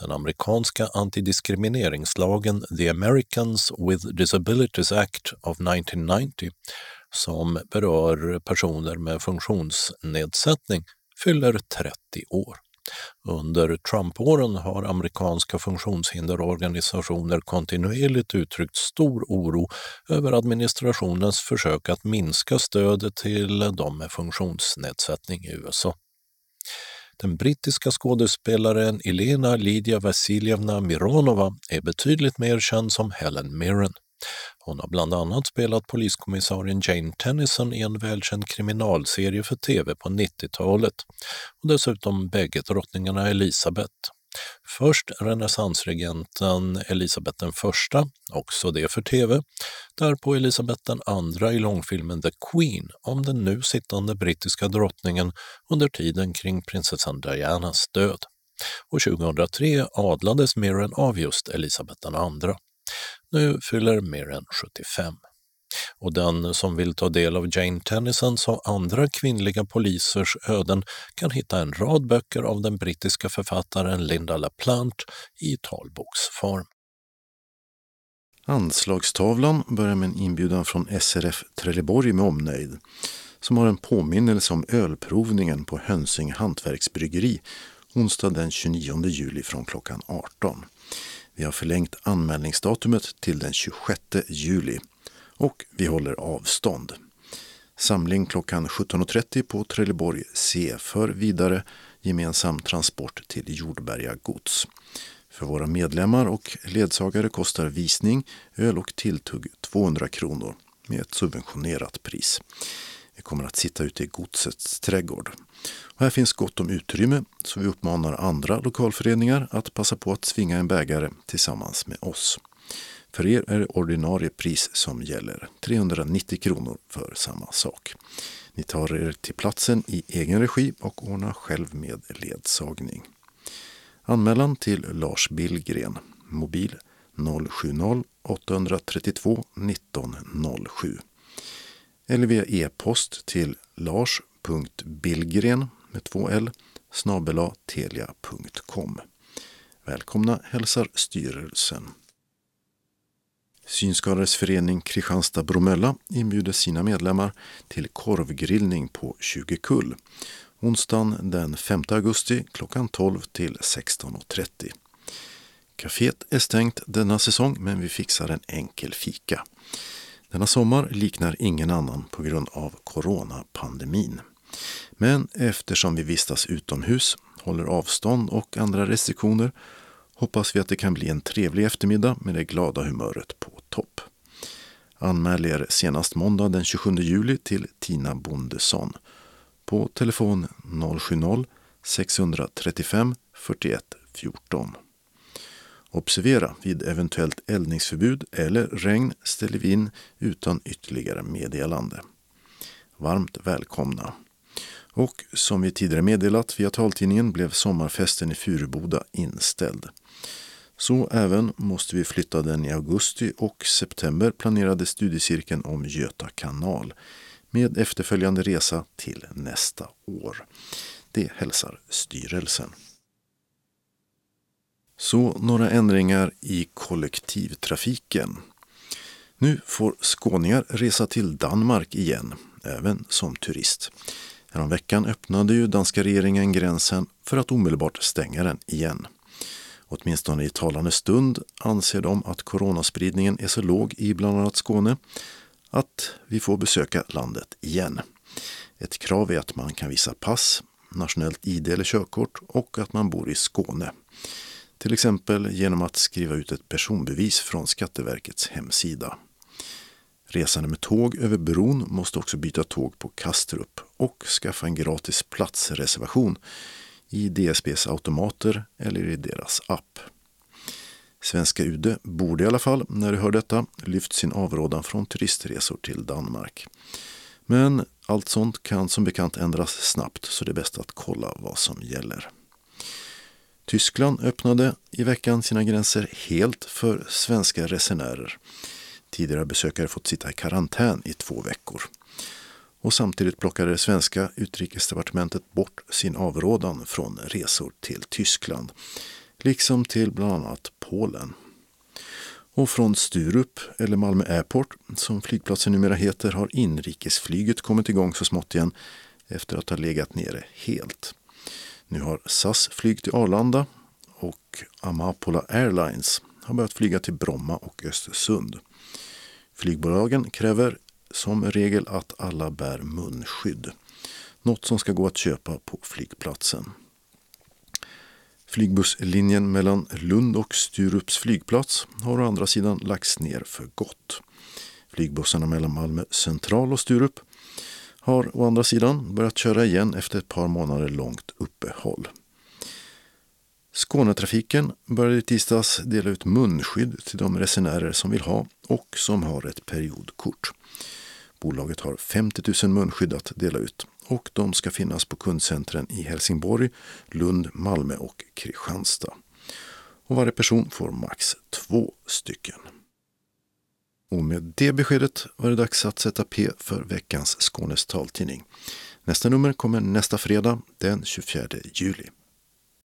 Den amerikanska antidiskrimineringslagen The Americans with Disabilities Act of 1990 som berör personer med funktionsnedsättning fyller 30 år. Under Trump-åren har amerikanska funktionshinderorganisationer kontinuerligt uttryckt stor oro över administrationens försök att minska stödet till de med funktionsnedsättning i USA. Den brittiska skådespelaren Elena Lidia Vasiljevna Mironova är betydligt mer känd som Helen Mirren. Hon har bland annat spelat poliskommissarien Jane Tennyson i en välkänd kriminalserie för tv på 90-talet och dessutom bägge drottningarna Elisabeth. Först renässansregenten Elisabeth I, också det för tv, därpå Elisabeth II i långfilmen The Queen om den nu sittande brittiska drottningen under tiden kring prinsessan Dianas död. Och 2003 adlades Mirren av just Elisabeth II. Nu fyller mer än 75. Och den som vill ta del av Jane Tennysons och andra kvinnliga polisers öden kan hitta en rad böcker av den brittiska författaren Linda LaPlante i talboksform. Anslagstavlan börjar med en inbjudan från SRF Trelleborg med omnejd som har en påminnelse om ölprovningen på Hönsing hantverksbryggeri onsdag den 29 juli från klockan 18. Vi har förlängt anmälningsdatumet till den 26 juli och vi håller avstånd. Samling klockan 17.30 på Trelleborg C för vidare gemensam transport till Jordberga gods. För våra medlemmar och ledsagare kostar visning, öl och tilltugg 200 kronor med ett subventionerat pris. Vi kommer att sitta ute i godsets trädgård. Här finns gott om utrymme så vi uppmanar andra lokalföreningar att passa på att svinga en bägare tillsammans med oss. För er är det ordinarie pris som gäller, 390 kronor för samma sak. Ni tar er till platsen i egen regi och ordnar själv med ledsagning. Anmälan till Lars Billgren, mobil 070-832 1907 eller via e-post till lars.billgren med två L snabela telia.com. Välkomna hälsar styrelsen. Synskadades förening Kristianstad-Bromölla inbjuder sina medlemmar till korvgrillning på 20 kull onsdagen den 5 augusti klockan 12 till 16.30. Caféet är stängt denna säsong men vi fixar en enkel fika. Denna sommar liknar ingen annan på grund av coronapandemin. Men eftersom vi vistas utomhus, håller avstånd och andra restriktioner hoppas vi att det kan bli en trevlig eftermiddag med det glada humöret på topp. Anmäl er senast måndag den 27 juli till Tina Bondesson på telefon 070-635 41 14. Observera, vid eventuellt eldningsförbud eller regn ställer vi in utan ytterligare meddelande. Varmt välkomna! Och som vi tidigare meddelat via taltidningen blev sommarfesten i Furuboda inställd. Så även måste vi flytta den i augusti och september planerade studiecirkeln om Göta kanal med efterföljande resa till nästa år. Det hälsar styrelsen. Så några ändringar i kollektivtrafiken. Nu får skåningar resa till Danmark igen, även som turist. Häromveckan öppnade ju danska regeringen gränsen för att omedelbart stänga den igen. Åtminstone i talande stund anser de att coronaspridningen är så låg i bland annat Skåne att vi får besöka landet igen. Ett krav är att man kan visa pass, nationellt ID eller körkort och att man bor i Skåne. Till exempel genom att skriva ut ett personbevis från Skatteverkets hemsida. Resande med tåg över bron måste också byta tåg på Kastrup och skaffa en gratis platsreservation i DSBs automater eller i deras app. Svenska UD borde i alla fall, när de hör detta, lyft sin avrådan från turistresor till Danmark. Men allt sånt kan som bekant ändras snabbt så det är bäst att kolla vad som gäller. Tyskland öppnade i veckan sina gränser helt för svenska resenärer. Tidigare besökare fått sitta i karantän i två veckor. Och samtidigt plockade det svenska utrikesdepartementet bort sin avrådan från resor till Tyskland liksom till bland annat Polen. Och från Sturup, eller Malmö Airport, som flygplatsen numera heter, har inrikesflyget kommit igång så smått igen efter att ha legat nere helt. Nu har SAS flyg till Arlanda och Amapola Airlines har börjat flyga till Bromma och Östersund. Flygbolagen kräver som regel att alla bär munskydd. Något som ska gå att köpa på flygplatsen. Flygbusslinjen mellan Lund och Sturups flygplats har å andra sidan lagts ner för gott. Flygbussarna mellan Malmö central och Sturup har å andra sidan börjat köra igen efter ett par månader långt uppehåll. Skånetrafiken började i tisdags dela ut munskydd till de resenärer som vill ha och som har ett periodkort. Bolaget har 50 000 munskydd att dela ut och de ska finnas på kundcentren i Helsingborg, Lund, Malmö och Kristianstad. Och varje person får max två stycken. Och med det beskedet var det dags att sätta P för veckans Skånes taltidning. Nästa nummer kommer nästa fredag den 24 juli.